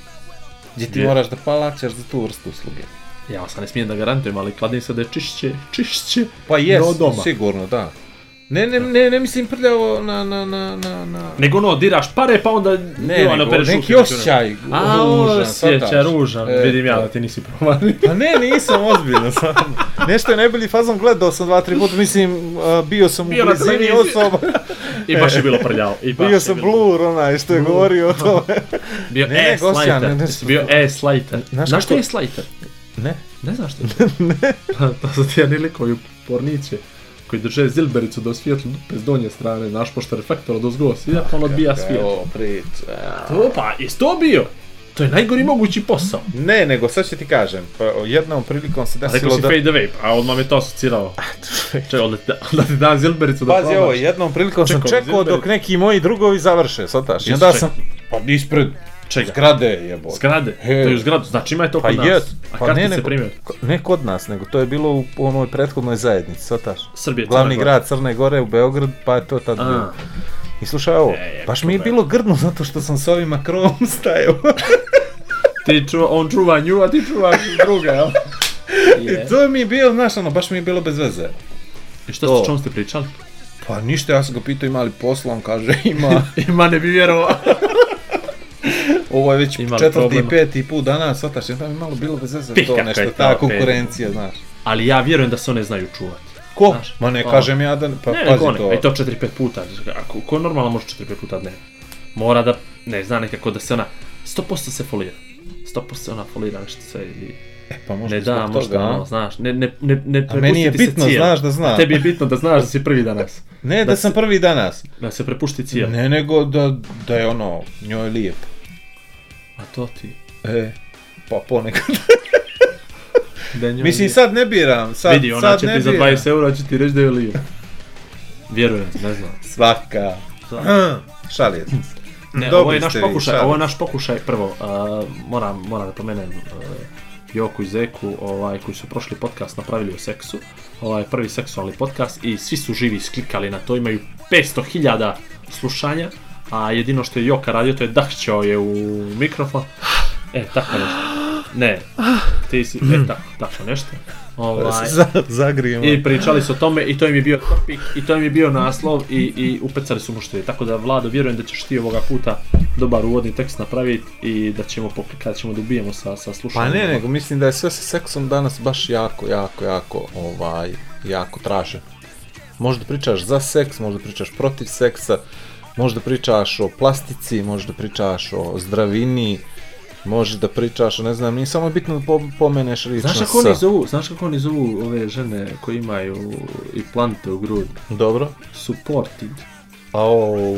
Gdje ti je. moraš da palačaš za tu vrstu usluge. Ja sam ne smijem da garantujem, ali kladim se da je čišće, čišće pa jes, no doma. sigurno, da. Ne, ne, ne, ne mislim prljavo na, na, na, na, na... Nego ono, diraš pare pa onda... Ne, ne, nego, neki znači, osjećaj A, osjećaj ružan, e, vidim ja da. da ti nisi provalio. Pa ne, nisam ozbiljno, sam. Nešto je najbolji fazom gledao sam dva, tri puta, mislim, bio sam bio u blizini osoba. I baš je bilo prljavo. I baš bio sam bilo... Blur onaj što je govorio o tome. bio ne, E. Slater. Ne, ne, bio E. Slater. Znaš, što je Slater? Ne. Ne znaš što je? ne. to pa, pa su ti jedni koji porniće koji drže zilbericu do svijetlu dupe s donje strane, znaš, pošto reflektor do zgova sida, pa on odbija svijetlo. To pa, isto bio. To je najgori mogući posao. Ne, nego sad ću ti kažem, pa jednom prilikom se desilo Rekao si da... fade away, a odmah me to asocirao. Čekaj, onda, da- onda ti dam zilbericu da Pazi probaš. ovo, jednom prilikom čekao, sam čekao dok neki moji drugovi završe, sataš. I onda sam, pa ispred Čega? Zgrade je bol. Zgrade? He. To je u zgradu, znači ima je to pa kod pa nas. Jes. A pa kad ne, se primjer? Ne kod nas, nego to je bilo u onoj prethodnoj zajednici, sataš. Srbije, Glavni Crne grad Crne Gore u Beograd, pa je to tad bilo. I slušaj ovo, e, baš mi je bilo grdno zato što sam s ovim akrom stajao. ti čuva, on čuva nju, a ti čuvaš druga, jel? Yeah. I to mi je bilo, znaš, ono, baš mi je bilo bez veze. I šta to... ste, čom ste pričali? Pa ništa, ja sam ga pitao ima li posla, on kaže ima. ima, ne bi vjerovao. Ovo je već Imali četvrti i peti put danas, svataš, ja mi malo bilo bez veze to nešto, ta konkurencija, znaš. Ali ja vjerujem da se one znaju čuvati. Ko? Znaš, Ma ne kažem ja da... Pa, ne, pazi ne, to. Ne, to 4-5 puta. Ako, ko normalno može 4-5 puta dnevno? Mora da, ne, zna nekako da se ona... 100% se folira. 100% ona folira nešto sve i... E, pa možda ne da, možda toga, ono, znaš, ne, ne, ne, ne A meni je bitno, znaš da znam. tebi je bitno da znaš da si prvi danas. ne, da, da sam se, prvi danas. Da se prepušti cijel. Ne, nego da, da je ono, njoj lijep. A to ti? E, pa ponekad. Denjom da Mislim, sad ne biram. Sad, Vidi, ona sad će ti za 20 eura će ti reći da je lira. Vjerujem, ne znam. Svaka. Hm, Šalim se. Ne, Dobri ovo je naš pokušaj, ovo je naš pokušaj prvo. Uh, moram, moram da pomenem uh, Joku i Zeku, ovaj, koji su prošli podcast napravili o seksu, ovaj, prvi seksualni podcast i svi su živi sklikali na to, imaju 500.000 slušanja, a jedino što je Joka radio to je dahćao je u mikrofon, e, tako nešto. Ne, ti si, e, hmm. tako, tako nešto. Ovaj, zagrijemo. I pričali su o tome i to im je bio topik i to im je bio naslov i, i upecali su mu što je. Tako da, Vlado, vjerujem da ćeš ti ovoga puta dobar uvodni tekst napraviti i da ćemo poklika, ćemo da ubijemo sa, sa slušanjem. Pa ne, nego mislim da je sve sa seksom danas baš jako, jako, jako, ovaj, jako tražen. Možda pričaš za seks, možda pričaš protiv seksa, možda pričaš o plastici, možda pričaš o zdravini, Možeš da pričaš, ne znam, nije samo bitno da pomeneš riječ Znaš kako oni zovu, znaš kako oni zovu ove žene koje imaju i plante u grudi? Dobro. Supported. Au.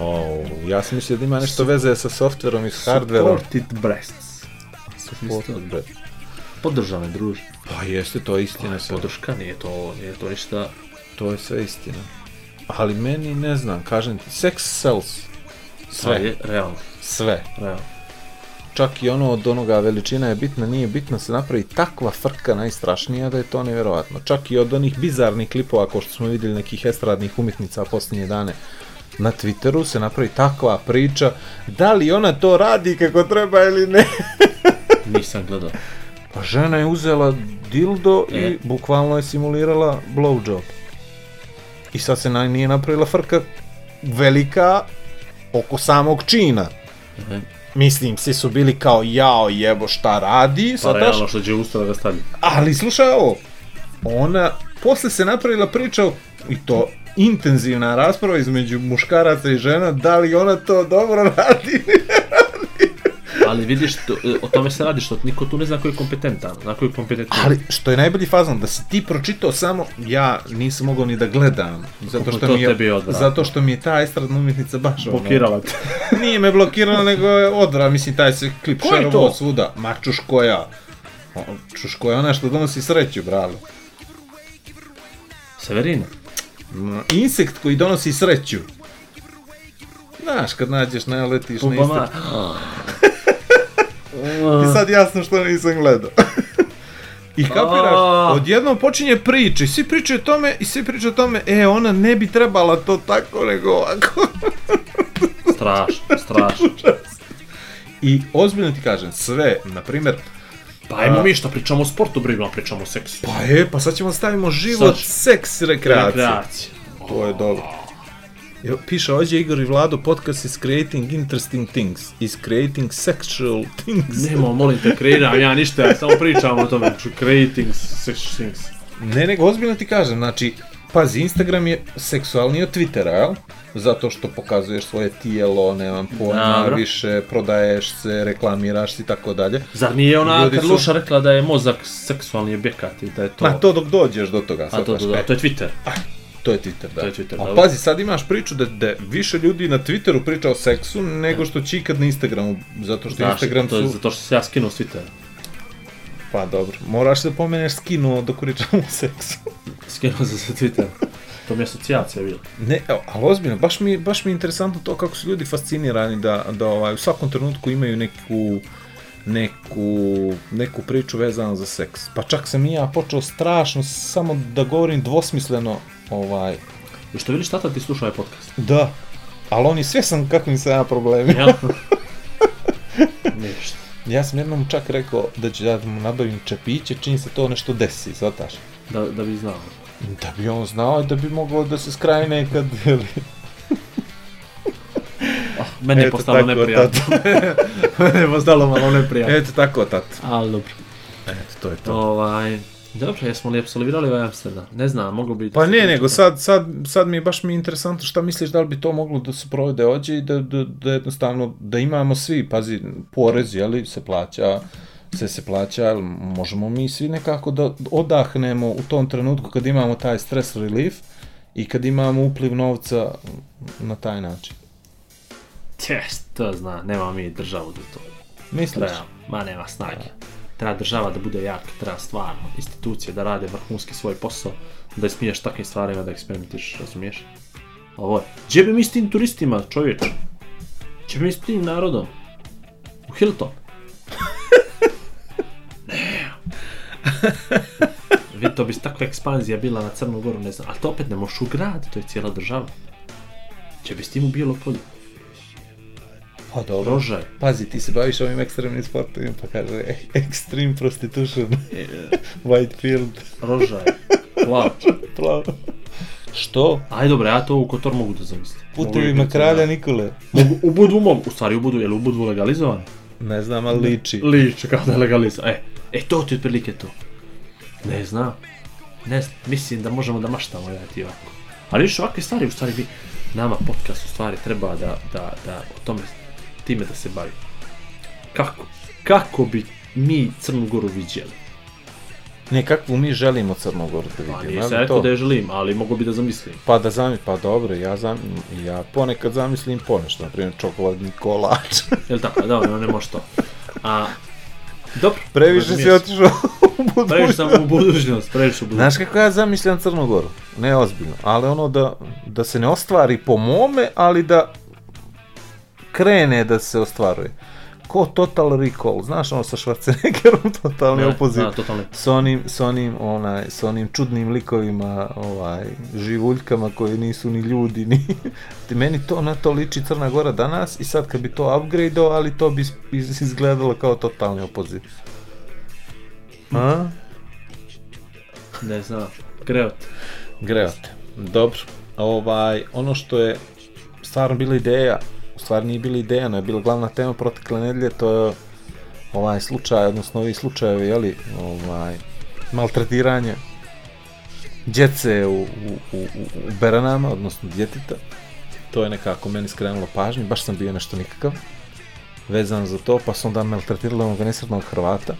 Au, ja sam mislio da ima nešto veze sa softverom i s hardverom. Supported breasts. Supported breasts. Podržane druže. Pa jeste, to je istina. Pa, podrška, nije to, nije to ništa. To je sve istina. Ali meni, ne znam, kažem ti, sex sells. Sve. Pa je, realno. Sve. Realno čak i ono od onoga veličina je bitna, nije bitno se napravi takva frka najstrašnija da je to nevjerovatno. Čak i od onih bizarnih klipova, ako što smo vidjeli nekih estradnih umjetnica posljednje dane, na Twitteru se napravi takva priča, da li ona to radi kako treba ili ne. Nisam gledao. Pa žena je uzela dildo e. i bukvalno je simulirala blowjob. I sad se na, nije napravila frka velika oko samog čina. E. Mislim, svi su bili kao, jao jebo šta radi, pa, sataš. Pa što će usta da ga stavi. Ali slušaj ovo, ona, posle se napravila priča, i to intenzivna rasprava između muškaraca i žena, da li ona to dobro radi? ali vidiš, to, e, o tome se radi, što niko tu ne zna koji je kompetentan, koji je kompetentan. Ali, što je najbolji fazon, da si ti pročitao samo, ja nisam mogao ni da gledam, zato što, mi je, zato što mi je ta estradna umjetnica baš Blokirala ono, te. nije me blokirala, nego je odra, mislim, taj se klip šarovo svuda. Ma Čuškoja. Čuškoja ona što donosi sreću, brale. Severina. Insekt koji donosi sreću. Znaš, kad nađeš, naletiš Bubama. na istek. I sad jasno što nisam gledao. I kapiraš, odjednom počinje priča i svi pričaju o tome i svi pričaju o tome, e, ona ne bi trebala to tako nego ovako. strašno, strašno. I ozbiljno ti kažem, sve, na primjer, Pa ajmo mi šta pričamo o sportu, bre, pričamo o seksu. Pa e, pa sad ćemo da stavimo život, sad... seks, rekreacija. Rekreacija. To je dobro. Jo, piše ovdje Igor i Vlado, podcast is creating interesting things, is creating sexual things. Nemo, molim te, kreiram ja ništa, ja samo pričam o tome, creating sexual things. Ne, nego ozbiljno ti kažem, znači, pazi, Instagram je seksualniji od Twittera, jel? Zato što pokazuješ svoje tijelo, nemam pojma, Dobro. više, prodaješ se, reklamiraš i tako dalje. Zar nije ona Ljudi Karluša su... rekla da je mozak seksualni objekat i da je to... Ma to dok dođeš do toga, sad A to, to, to, to je Twitter. Aj. To je Twitter, da. To je Twitter, A da. pazi, sad imaš priču da, da više ljudi na Twitteru priča o seksu nego što će ikad na Instagramu, zato što Znaš, Instagram to Je zato što se ja skinuo s Twittera. Pa dobro, moraš da pomeneš skinuo dok pričamo o seksu. skinuo se sa Twittera. To mi je asocijacija bila. Ne, evo, ali ozbiljno, baš mi, baš mi je interesantno to kako su ljudi fascinirani da, da ovaj, u svakom trenutku imaju neku neku, neku priču vezanu za seks. Pa čak sam i ja počeo strašno samo da govorim dvosmisleno ovaj... I što vidiš, tata ti sluša ovaj podcast. Da, ali on je sam kakvim sam ja problemi. Ja. Ništa. Ja sam jednom čak rekao da ću da mu nabavim čepiće čim se to nešto desi, zataš. Da, da bi znao. Da bi on znao i da bi mogao da se skrajne nekad, jeli... Meni je Eto postalo neprijatno. Meni je postalo malo neprijatno. Eto tako, tat. Ali dobro. Eto, to je to. Ovaj, dobro, jesmo li absolvirali ovaj Amsterdam? Ne znam, moglo bi... Da pa ne, nego sad, sad, sad mi je baš mi je interesantno šta misliš da li bi to moglo da se provede ođe i da, da, da jednostavno, da imamo svi, pazi, porez, jeli, se plaća, sve se plaća, ali možemo mi svi nekako da odahnemo u tom trenutku kad imamo taj stress relief i kad imamo upliv novca na taj način. Jes, to zna, nema mi državu za to. Misliš? Treba, ma nema snage. Treba država da bude jaka, treba stvarno institucije da rade vrhunski svoj posao, da je smiješ takvim stvarima da eksperimentiš, razumiješ? Ovo je. Gdje bi mi s tim turistima, čovječe? Gdje bi mi s tim narodom? U Hilton? ne. Vidi, to bi takva ekspanzija bila na Crnu Goru, ne znam. Ali to opet ne moš u grad, to je cijela država. Če bi s tim u bilo polje. Pa dobro. Rožaj. Pazi, ti se baviš ovim ekstremnim sportovima, pa kaže extreme prostitution, e, e. white field. Rožaj. Plav. Plav. Što? Aj dobro, ja to u Kotor mogu da zamislim. Putevima kralja da. Nikole. Mogu, u Budvu mogu, u stvari u Budvu, je li u Budvu legalizovan? Ne znam, ali liči. Liči, kao da je legalizovan. E, e to ti otprilike to. Ne znam. Ne znam, mislim da možemo da maštamo ja ti ovako. Ali više ovakve stvari, u stvari bi nama podcast u stvari treba da, da, da o tome time da se bavi. Kako? Kako bi mi Crnu Goru viđeli? Ne, kakvu mi želimo Crnu Goru da pa, vidimo. Pa nisam rekao to? da je želim, ali mogu bi da zamislim. Pa da zamislim, pa dobro, ja, zam, ja ponekad zamislim ponešto, na primjer čokoladni kolač. Jel tako, dobro, da, ne može to. A, dobro. Previše si otišao u budućnost. Previše sam u budućnost, previše u budućnost. Znaš kako ja zamislim Crnu Goru? Ne ozbiljno, ali ono da, da se ne ostvari po mome, ali da krene da se ostvaruje. Ko Total Recall, znaš ono sa Schwarzeneggerom, totalni ne, opoziv. Da, totalni. S onim, s onim, onaj, s onim čudnim likovima, ovaj, živuljkama koji nisu ni ljudi, ni... Meni to na to liči Crna Gora danas i sad kad bi to upgradeo, ali to bi izgledalo kao totalni opoziv. A? Ne znam, greot. Greot, dobro. Ovaj, ono što je stvarno bila ideja stvar nije bila idejano, je bila glavna tema protekle nedelje, to je ovaj slučaj, odnosno ovi slučajevi, jeli, ovaj, maltretiranje djece u, u, u, u Beranama, odnosno djetita. To je nekako meni skrenulo pažnju, baš sam bio nešto nikakav vezan za to, pa su onda maltretirali onog nesrednog Hrvata.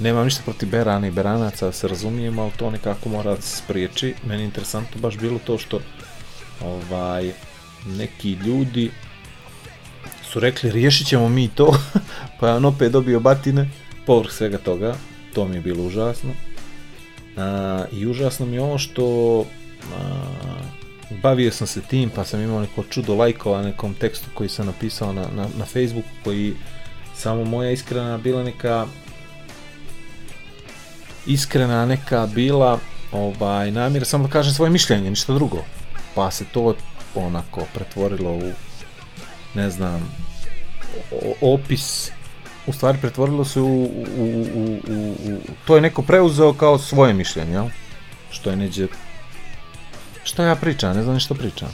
Nemam ništa protiv Berana i Beranaca, da se razumijem, ali to nekako mora da se spriječi. Meni je interesantno baš bilo to što ovaj, neki ljudi su rekli riješit ćemo mi to, pa je on opet dobio batine, povrh svega toga, to mi je bilo užasno. A, I užasno mi je ono što a, bavio sam se tim, pa sam imao neko čudo lajkova na nekom tekstu koji sam napisao na, na, na Facebooku, koji samo moja iskrena bila neka iskrena neka bila ovaj, namjera samo da kažem svoje mišljenje, ništa drugo. Pa se to onako pretvorilo u ne znam, opis u stvari pretvorilo se u, u, u, u, u to je neko preuzeo kao svoje mišljenje, jel? Što je neđe... Što ja pričam, ne znam što pričam.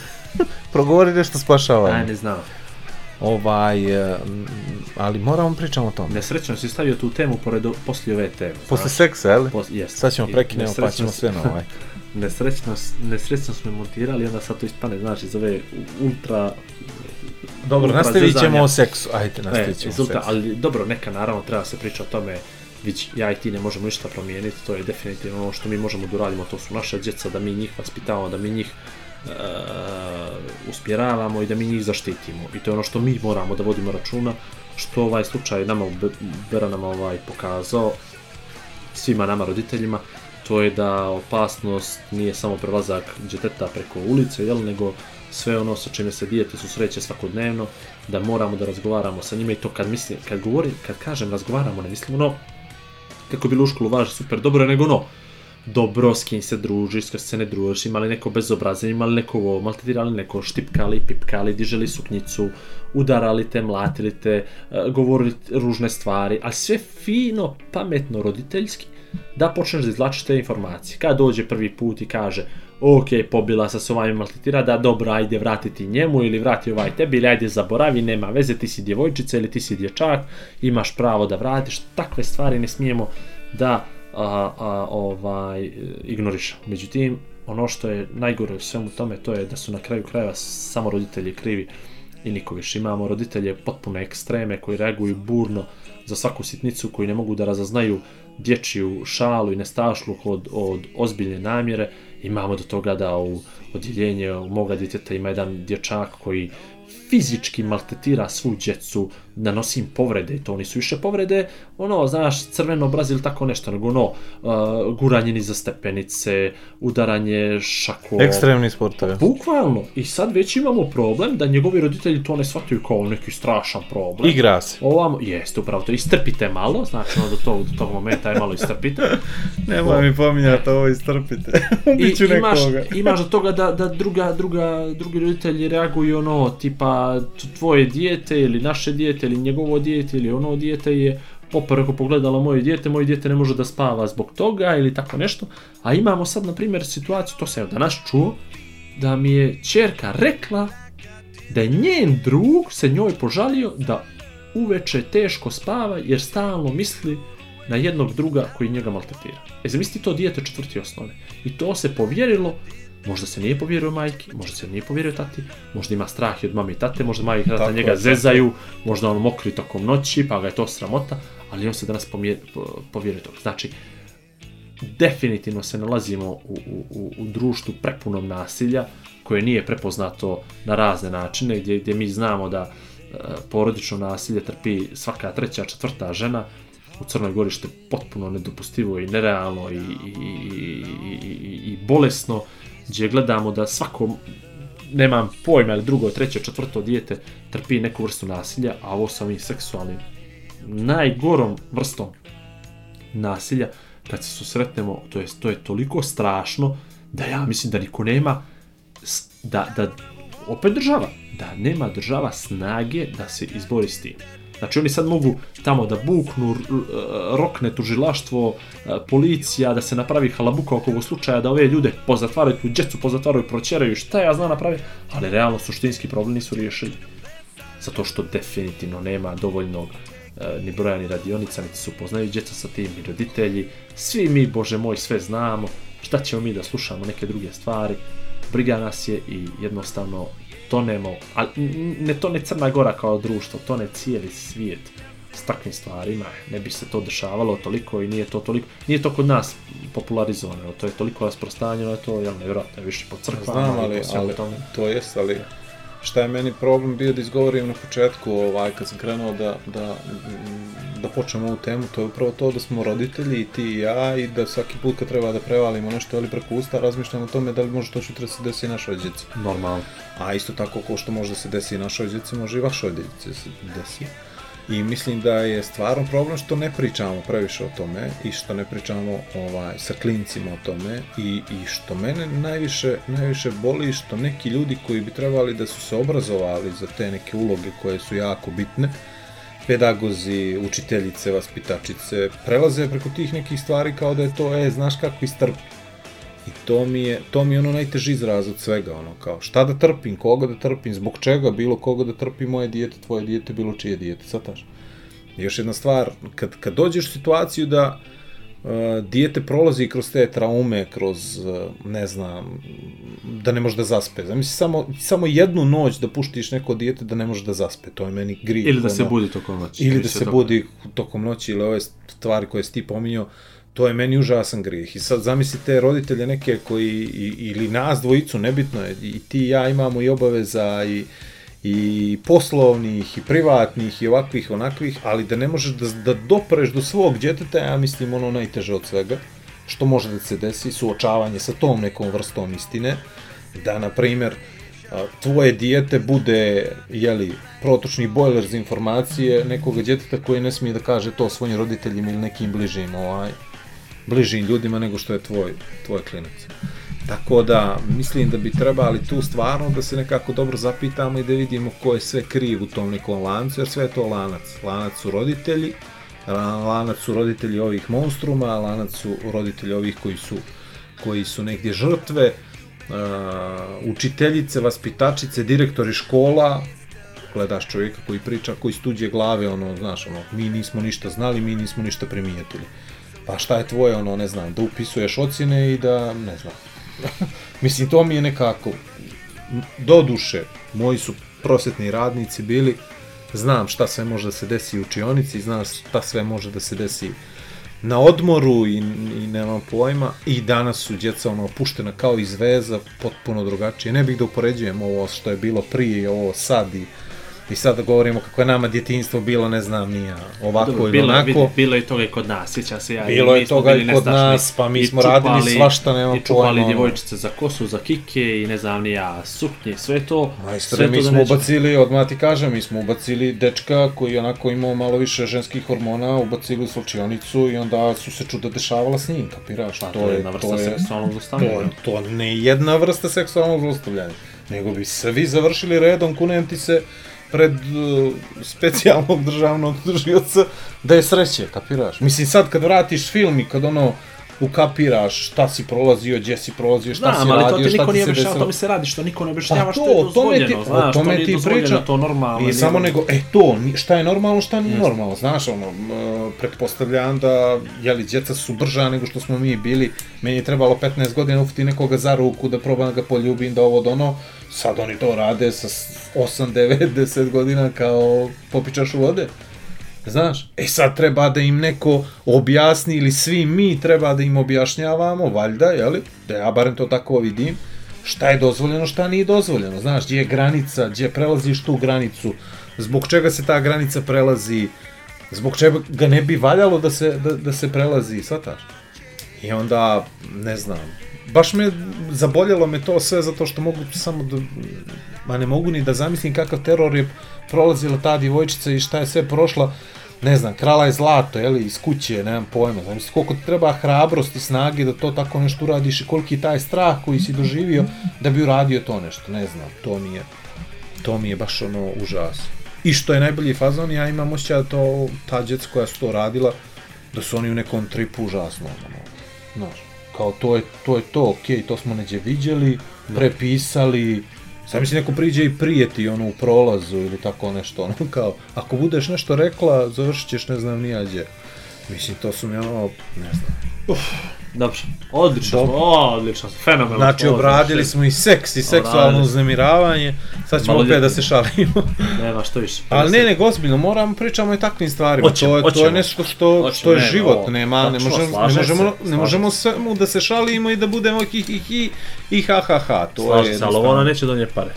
Progovori nešto spašava. Aj, ne znam. Ovaj, eh, ali moramo pričamo o tome. Nesrećno si stavio tu temu pored, poslije ove teme. Posle znaš? seksa, jel? Pos, Sad ćemo prekinemo pa ćemo sve na ovaj. nesrećno, nesrećno smo montirali, onda sad to ispane, znaš, iz ove ultra Dobro, e, nastavit ćemo o seksu. Ajde, nastavit ćemo ne, rezultat, Ali dobro, neka naravno treba se priča o tome već ja i ti ne možemo ništa promijeniti, to je definitivno ono što mi možemo da uradimo, to su naša djeca, da mi njih vaspitavamo, da mi njih uh, e, uspjeravamo i da mi njih zaštitimo. I to je ono što mi moramo da vodimo računa, što ovaj slučaj nama u Beranama ovaj pokazao, svima nama roditeljima, to je da opasnost nije samo prelazak djeteta preko ulice, jel, nego sve ono sa čime se dijete su sreće svakodnevno, da moramo da razgovaramo sa njima i to kad mislim, kad govorim, kad kažem razgovaramo, ne mislim ono, kako bi luškulu važi super dobro, nego ono, dobro, s kim se družiš, s se ne družiš, imali neko bezobrazan, imali neko ovo, maltretirali neko, štipkali, pipkali, diželi suknjicu, udarali te, mlatili te, eh, govorili ružne stvari, ali sve fino, pametno, roditeljski, da počneš da izlačiš te informacije. Kad dođe prvi put i kaže, ok, pobila sa s ovim ovaj maltretira, da dobro, ajde vratiti njemu ili vrati ovaj tebi ili ajde zaboravi, nema veze, ti si djevojčica ili ti si dječak, imaš pravo da vratiš, takve stvari ne smijemo da a, a, ovaj, ignoriš. Međutim, ono što je najgore u svemu tome, to je da su na kraju krajeva samo roditelji krivi i niko više. Imamo roditelje potpuno ekstreme koji reaguju burno za svaku sitnicu koji ne mogu da razaznaju dječju šalu i nestašluk od, od ozbiljne namjere Imamo do toga da u odjeljenje u moga djeteta ima jedan dječak koji fizički maltetira svu djecu, nanosim da povrede i to nisu više povrede, ono, znaš, crveno brazil tako nešto, nego ono, uh, guranje niza stepenice, udaranje šako. Ekstremni sportove. Bukvalno. I sad već imamo problem da njegovi roditelji to ne shvataju kao neki strašan problem. Igra se. Ovamo, jeste, upravo to. Istrpite malo, znači ono do tog, do tog momenta je malo istrpite. Nemoj o, mi pominjati ovo istrpite. Ubiću I, imaš, nekoga. imaš do toga da, da druga, druga, drugi roditelji reaguju ono, tipa, tvoje dijete ili naše dijete dijete ili njegovo dijete ili ono dijete je popor ako moje dijete, moje dijete ne može da spava zbog toga ili tako nešto. A imamo sad, na primjer, situaciju, to sam evo danas čuo, da mi je čerka rekla da je njen drug se njoj požalio da uveče teško spava jer stalno misli na jednog druga koji njega maltretira. E zamisli to dijete četvrti osnove. I to se povjerilo Možda se nije povjerio majki, možda se nije povjerio tati, možda ima strah od mame i tate, možda mame i tata njega je, zezaju, možda on mokri tokom noći, pa ga je to sramota, ali on se danas povjerio toga. Znači, definitivno se nalazimo u, u, u društvu prepunom nasilja, koje nije prepoznato na razne načine, gdje, gdje mi znamo da e, porodično nasilje trpi svaka treća, četvrta žena, u Crnoj Gori što je potpuno nedopustivo i nerealno i, i, i, i, i bolesno gdje gledamo da svako nemam pojma ili drugo, treće, četvrto dijete trpi neku vrstu nasilja, a ovo sa ovim seksualnim najgorom vrstom nasilja kad se susretnemo, to jest to je toliko strašno da ja mislim da niko nema da, da opet država, da nema država snage da se izbori s tim. Znači oni sad mogu tamo da buknu, rokne tužilaštvo, e, policija, da se napravi halabuka oko ovog slučaja, da ove ljude pozatvaraju, tu djecu pozatvaraju, proćeraju, šta ja znam napravi, ali realno suštinski problem nisu riješili. Zato što definitivno nema dovoljnog e, ni broja ni radionica, niti su upoznaju djeca sa tim, ni roditelji. Svi mi, bože moj, sve znamo, šta ćemo mi da slušamo neke druge stvari, briga nas je i jednostavno tonemo, ali ne tone Crna Gora kao društvo, tone cijeli svijet s takvim stvarima, ne bi se to dešavalo toliko i nije to toliko, nije to kod nas popularizovano, to je toliko rasprostanjeno, to je nevjerojatno više po crkvama. Znam, ali, ali, to jest, ali šta je meni problem bio da izgovorim na početku, ovaj, kad sam krenuo da, da, da počnemo ovu temu, to je upravo to da smo roditelji i ti i ja i da svaki put kad treba da prevalimo nešto ali preko usta, razmišljamo o tome da li može to sutra da se desi i našoj djeci. Normalno. A isto tako ko što može da se desi i našoj djeci, može i vašoj djeci da se desi. I mislim da je stvarno problem što ne pričamo previše o tome i što ne pričamo ovaj, sa klincima o tome i, i što mene najviše, najviše boli što neki ljudi koji bi trebali da su se obrazovali za te neke uloge koje su jako bitne, pedagozi, učiteljice, vaspitačice, prelaze preko tih nekih stvari kao da je to, e, znaš kako istrpi I to mi je, to mi je ono najteži izraz od svega, ono kao šta da trpim, koga da trpim, zbog čega, bilo koga da trpim, moje dijete, tvoje dijete, bilo čije dijete, sataš. Još jedna stvar, kad, kad dođeš u situaciju da uh, dijete prolazi kroz te traume, kroz, uh, ne znam, da ne može da zaspe. Zamisli samo, samo jednu noć da puštiš neko dijete da ne može da zaspe, to je meni grije. Ili da ono, se budi tokom noći. Ili da se budi tokom noći, ili ove stvari koje si ti pominjao, To je meni užasan grijeh. I sad zamislite roditelje neke koji, ili nas dvojicu, nebitno je, i ti i ja imamo i obaveza i, i poslovnih i privatnih i ovakvih onakvih, ali da ne možeš da, da dopreš do svog djeteta, ja mislim ono najteže od svega, što može da se desi, suočavanje sa tom nekom vrstom istine, da na primjer tvoje dijete bude jeli, protočni bojler za informacije nekog djeteta koji ne smije da kaže to svojim roditeljima ili nekim bližim ovaj, bližim ljudima nego što je tvoj, tvoj klinac. Tako da mislim da bi trebali tu stvarno da se nekako dobro zapitamo i da vidimo ko je sve kriv u tom nekom lancu, jer sve je to lanac. Lanac su roditelji, lanac su roditelji ovih monstruma, lanac su roditelji ovih koji su, koji su negdje žrtve, uh, učiteljice, vaspitačice, direktori škola, gledaš čovjeka koji priča koji stuđe glave, ono, znaš, ono, mi nismo ništa znali, mi nismo ništa primijetili. Uh, pa šta je tvoje, ono, ne znam, da upisuješ ocjene i da, ne znam. Mislim, to mi je nekako, do duše moji su prosvetni radnici bili, znam šta sve može da se desi u učionici, znam šta sve može da se desi na odmoru i, i nemam pojma i danas su djeca ono opuštena kao iz veza potpuno drugačije ne bih da upoređujem ovo što je bilo prije i ovo sad i I sad da govorimo kako je nama djetinjstvo bilo, ne znam, nije ovako Dobro, ili onako. Bilo, bilo je toga i kod nas, sjeća se ja. Bilo je toga i kod nas, pa mi smo radili svašta, nema pojma. I čupali djevojčice za kosu, za kike i ne znam, nija, suknje, sve to. Majstore, sve to mi smo neđe... ubacili, odmah ti kažem, mi smo ubacili dečka koji onako imao malo više ženskih hormona, ubacili u slučionicu i onda su se čuda dešavala s njim, kapiraš? Pa, to, to je jedna vrsta to je, seksualnog zlostavljanja. To, to ne jedna vrsta seksualnog zlostavljanja, nego bi se vi završili redom, kunem ti se, pred uh, specijalnog državnog tužioca da je sreće, kapiraš? Mislim sad kad vratiš film i kad ono ukapiraš šta si prolazio, gdje si prolazio, šta Znam, si radio, šta ti se desilo. Znam, ali to ti niko nije objašnjava, to mi se radi, što niko ne pa objašnjava pa što je dozvoljeno, ti, znaš, to, nije dozvoljeno, to normalno. I samo nego, e to, šta je normalno, šta nije yes. normalno, znaš, ono, uh, pretpostavljam da, jeli, djeca su brža nego što smo mi bili, meni je trebalo 15 godina ufiti nekoga za ruku, da probam da ga poljubim, da ovo, da ono, sad oni to rade sa 8, 9, godina kao popičaš vode. Znaš, e sad treba da im neko objasni ili svi mi treba da im objašnjavamo, valjda, jeli? Da ja barem to tako vidim. Šta je dozvoljeno, šta nije dozvoljeno. Znaš, gdje je granica, gdje prelaziš tu granicu, zbog čega se ta granica prelazi, zbog čega ga ne bi valjalo da se, da, da se prelazi, svataš? I onda, ne znam, baš me zaboljelo me to sve zato što mogu samo da ma ne mogu ni da zamislim kakav teror je prolazila ta djevojčica i šta je sve prošla ne znam, krala je zlato, je li, iz kuće, nemam pojma, znam misli koliko treba hrabrost i snage da to tako nešto uradiš i koliki je taj strah koji si doživio da bi uradio to nešto, ne znam, to mi je, to mi je baš ono užas. I što je najbolji fazon, ja imam osjećaj da to, ta djeca koja su to radila, da su oni u nekom tripu užasno, ono, znaš kao to je to, je to okej, to smo neđe viđeli, da. prepisali, Sad mislim da neko priđe i prijeti ono u prolazu ili tako nešto, ono kao, ako budeš nešto rekla, završit ćeš ne znam nijađe. Mislim, to su mi ono, ne znam. Uf. Dobro, odlično, Dobro. odlično, fenomenalno. Znači, obradili smo i seks i seksualno uznemiravanje, sad ćemo Malo opet da se šalimo. Nema što više. Ali ne, ne, ozbiljno, moramo pričamo i takvim stvarima, oćemo, to, je, oćemo. to je nešto što, oćemo, što je ne, život, ovo, nema, očno, ne možemo, ne možemo, se, ne možemo svemu da se šalimo i da budemo hi hi hi i ha ha ha, to slaže je se, ali ono neće do nje pare.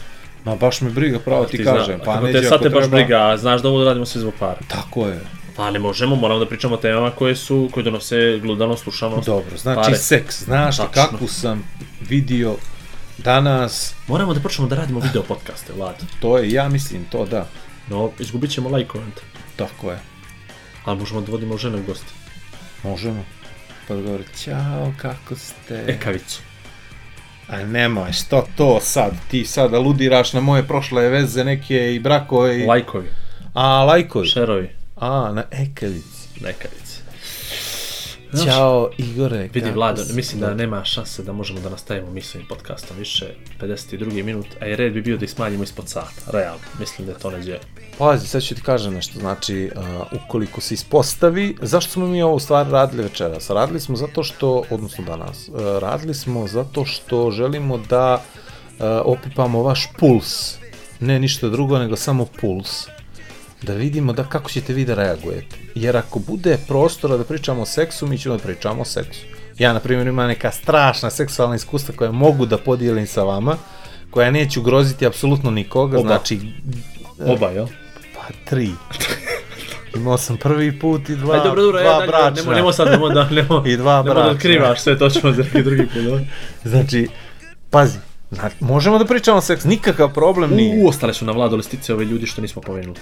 Ma baš me briga, pravo ti, ti kažem. Zna, pa neđe, te, sad te baš briga, znaš da ovo da radimo sve zbog para. Tako je. Pa ne možemo, moramo da pričamo o temama koje su, koje donose gludano slušanost. Dobro, znači pare. seks, znaš Tačno. kakvu sam video danas. Moramo da počnemo da radimo video podcaste, Vlad. To je, ja mislim, to da. No, izgubit ćemo like comment. Tako je. Ali možemo da vodimo žene u gosti. Možemo. Pa da govori, ćao, kako ste? Ekavić. A nemoj, što to sad? Ti sad aludiraš na moje prošle veze neke i brakove i... Lajkovi. A, lajkovi. Šerovi. A, na Ekavici. Na Ekavici. Znaš, Ćao Igore. Vidi Vlado, mislim da nema šanse da možemo da nastavimo mi s ovim podcastom više 52. minut, a i red bi bio da ismanjimo ispod sata, realno, mislim da je to neđe. Pazi, sad ću ti kažem nešto, znači, uh, ukoliko se ispostavi, zašto smo mi ovo stvar radili večeras? Radili smo zato što, odnosno danas, uh, radili smo zato što želimo da uh, opipamo vaš puls, ne ništa drugo nego samo puls da vidimo da kako ćete vi da reagujete. Jer ako bude prostora da pričamo o seksu, mi ćemo da pričamo o seksu. Ja, na primjer, imam neka strašna seksualna iskustva koja mogu da podijelim sa vama, koja neće ugroziti apsolutno nikoga, Oba. znači... E, Oba, jel? Pa, tri. Imao sam prvi put i dva, Aj, dobro, dobro, dva ja, bračna. Nemo, nemo sad, nemo da, nemo, I dva nemo da bračna. da otkrivaš sve točno za drugi put. Znači, pazi, znači, možemo da pričamo o seksu, nikakav problem nije. U, ostale su na vladu listice ove ljudi što nismo pomenuli.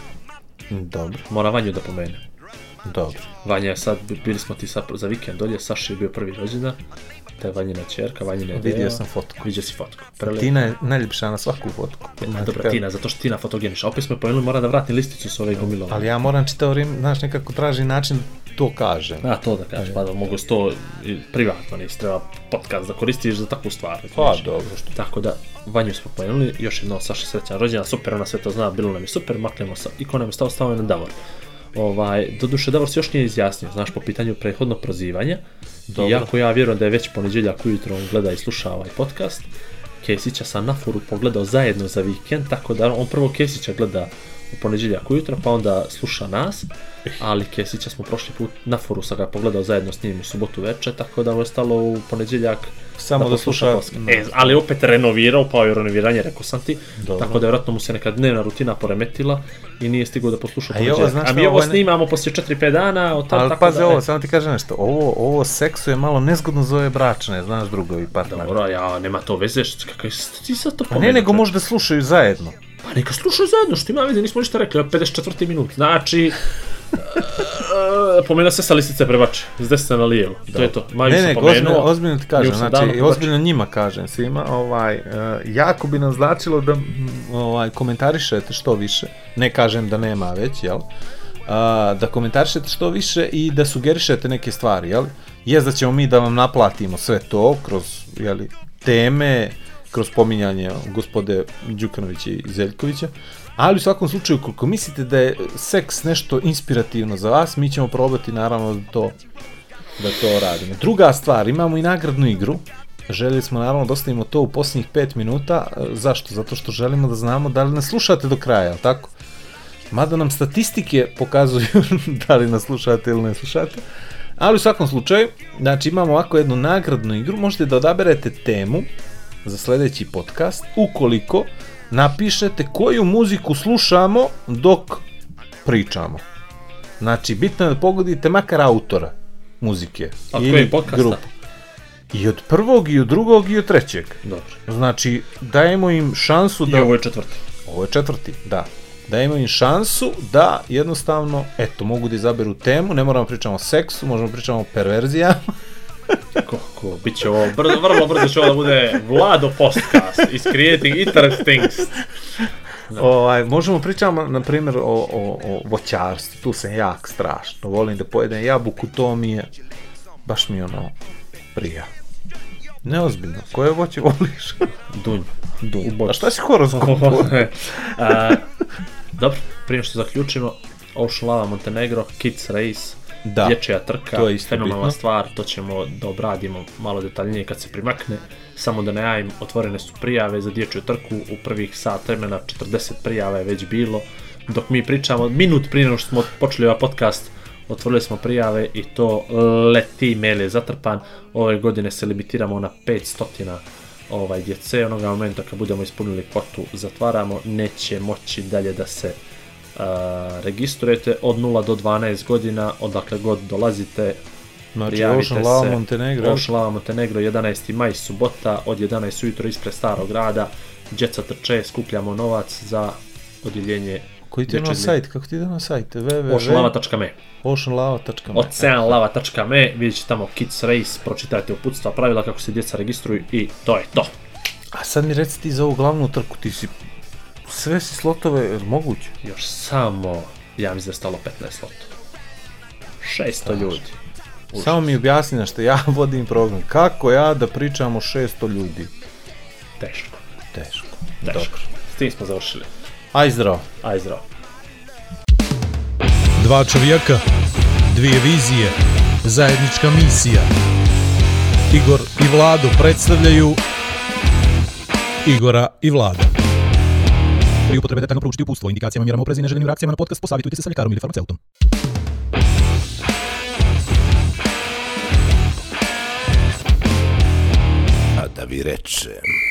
Dobro. Mora Vanju da pomene. Dobro. Vanja, sad bili smo ti sa, za vikend dolje, Saša je bio prvi rođendan, to je Vanjina čerka, Vanjina Vidio sam fotku. Vidio si fotku. Prelepo. Tina je najljepša na svaku fotku. E, ma dobra, Tina, zato što Tina fotogeniš. Opet smo pomenuli, mora da vratim listicu s ove gomilove. Ali ja moram čitao vrijeme, znaš, nekako traži način da to kaže. A, da, to da kažeš, e. pa da mogu sto privatno, nisi treba podcast da koristiš za takvu stvar. Pa, dobro. Što... Tako da, Vanju smo pomenuli, još jedno Saša srećan rođendan, super, ona sve to zna, bilo nam je super, maknemo sa ikonom i stao na Davor. Ovaj, doduše, Davor se još nije izjasnio, znaš, po pitanju prethodnog prozivanja. Dobro. Iako ja vjerujem da je već ponedjeljak ujutro on gleda i sluša ovaj podcast. Kesića sam na foru pogledao zajedno za vikend, tako da on prvo Kesića gleda u poneđeljak ujutro, pa onda sluša nas, eh. ali Kesića smo prošli put na foru sa ga pogledao zajedno s njim u subotu veče, tako da mu je stalo u poneđeljak samo da, da sluša, sluša e, e, ali opet renovirao, pa je renoviranje, rekao sam ti, Dobro. tako da vjerojatno mu se neka dnevna rutina poremetila i nije stigao da posluša poneđeljak. A, a mi ovo ne... snimamo poslije 4-5 dana, od tad, tako pazi, da... Ali ovo, samo ti kažem nešto, ovo, ovo seksu je malo nezgodno za ove bračne, znaš, drugovi partner. Dobro, ja, nema to veze, kakaj, ti sad to pomenuš. Pa ne, nego možda slušaju zajedno. Pa neka slušaju zajedno, što ima veze, nismo ništa rekli, a 54. minut. Znači, e, e, pomena se sa listice prebače, s desne na lijevo. Da. To je to. Maju ne, ne, ozbiljno, ozbiljno ti kažem, znači, ozbiljno njima kažem svima, ovaj, uh, jako bi nam značilo da ovaj, komentarišete što više. Ne kažem da nema već, jel? A, uh, da komentarišete što više i da sugerišete neke stvari, jel? Jez da ćemo mi da vam naplatimo sve to kroz, jeli, teme, uh, kroz pominjanje gospode Đukanovića i Zeljkovića. Ali u svakom slučaju, ako mislite da je seks nešto inspirativno za vas, mi ćemo probati naravno da to, da to radimo. Druga stvar, imamo i nagradnu igru. Želeli smo naravno da ostavimo to u posljednjih 5 minuta. Zašto? Zato što želimo da znamo da li nas slušate do kraja, tako? Mada nam statistike pokazuju da li nas slušate ili ne slušate. Ali u svakom slučaju, znači imamo ovako jednu nagradnu igru, možete da odaberete temu za sledeći podcast ukoliko napišete koju muziku slušamo dok pričamo. Znači, bitno je da pogodite makar autora muzike. Od ili podcasta? Grupu. I od prvog, i od drugog, i od trećeg. Dobro. Znači, dajemo im šansu da... I ovo je četvrti. Ovo je četvrti, da. Dajemo im šansu da jednostavno, eto, mogu da izaberu temu, ne moramo da pričamo o seksu, možemo da pričamo o perverzijama. Kako, bit će ovo, brzo, vrlo brzo će ovo da bude Vlado podcast is creating interesting things. Da. Ovaj, možemo pričamo, na primjer, o, o, o voćarstvu, tu sam jak strašno, volim da pojedem jabuku, to mi je, baš mi ono, prija. Neozbiljno, koje voće voliš? Dunj. Dunj. A šta si horoskop? dobro, prije što zaključimo, Ošlava Montenegro, Kids Race, da. dječja trka, to je fenomenalna stvar, to ćemo da obradimo malo detaljnije kad se primakne, samo da najavim, otvorene su prijave za dječju trku, u prvih sat vremena 40 prijava je već bilo, dok mi pričamo, minut prije nego što smo počeli ovaj podcast, otvorili smo prijave i to e, leti mail je zatrpan, ove godine se limitiramo na 500 ovaj djece, onoga momenta kad budemo ispunili kvotu zatvaramo, neće moći dalje da se registrujete od 0 do 12 godina, odakle god dolazite, Znači, Ocean Lava Montenegro. Ocean Lava Montenegro, 11. maj, subota, od 11 ujutro ispred starog grada. Djeca trče, skupljamo novac za odjeljenje koji ti je na sajt, kako ti je na sajt? www.oceanlava.me oceanlava.me oceanlava.me oceanlava.me, vidjet ćete tamo Kids Race, pročitajte uputstva, pravila kako se djeca registruju i to je to. A sad mi reci ti za ovu glavnu trku, ti si Sve si slotove, je moguće? Još samo, ja mislim da je stalo 15 slotova. 600 ljudi. Užas. Samo mi objasni na što ja vodim program. Kako ja da pričam o 600 ljudi? Teško. Teško. Teško. Dobro. S tim smo završili. Aj zdravo. Aj zdravo. Dva čovjeka, dvije vizije, zajednička misija. Igor i Vlado predstavljaju Igora i Vlada. Pri upotrebe detaljno proučiti upustvo, indikacijama, mjerama opreza i neželjenim reakcijama na podcast, posavitujte se sa ljekarom ili farmaceutom. A da vi rečem...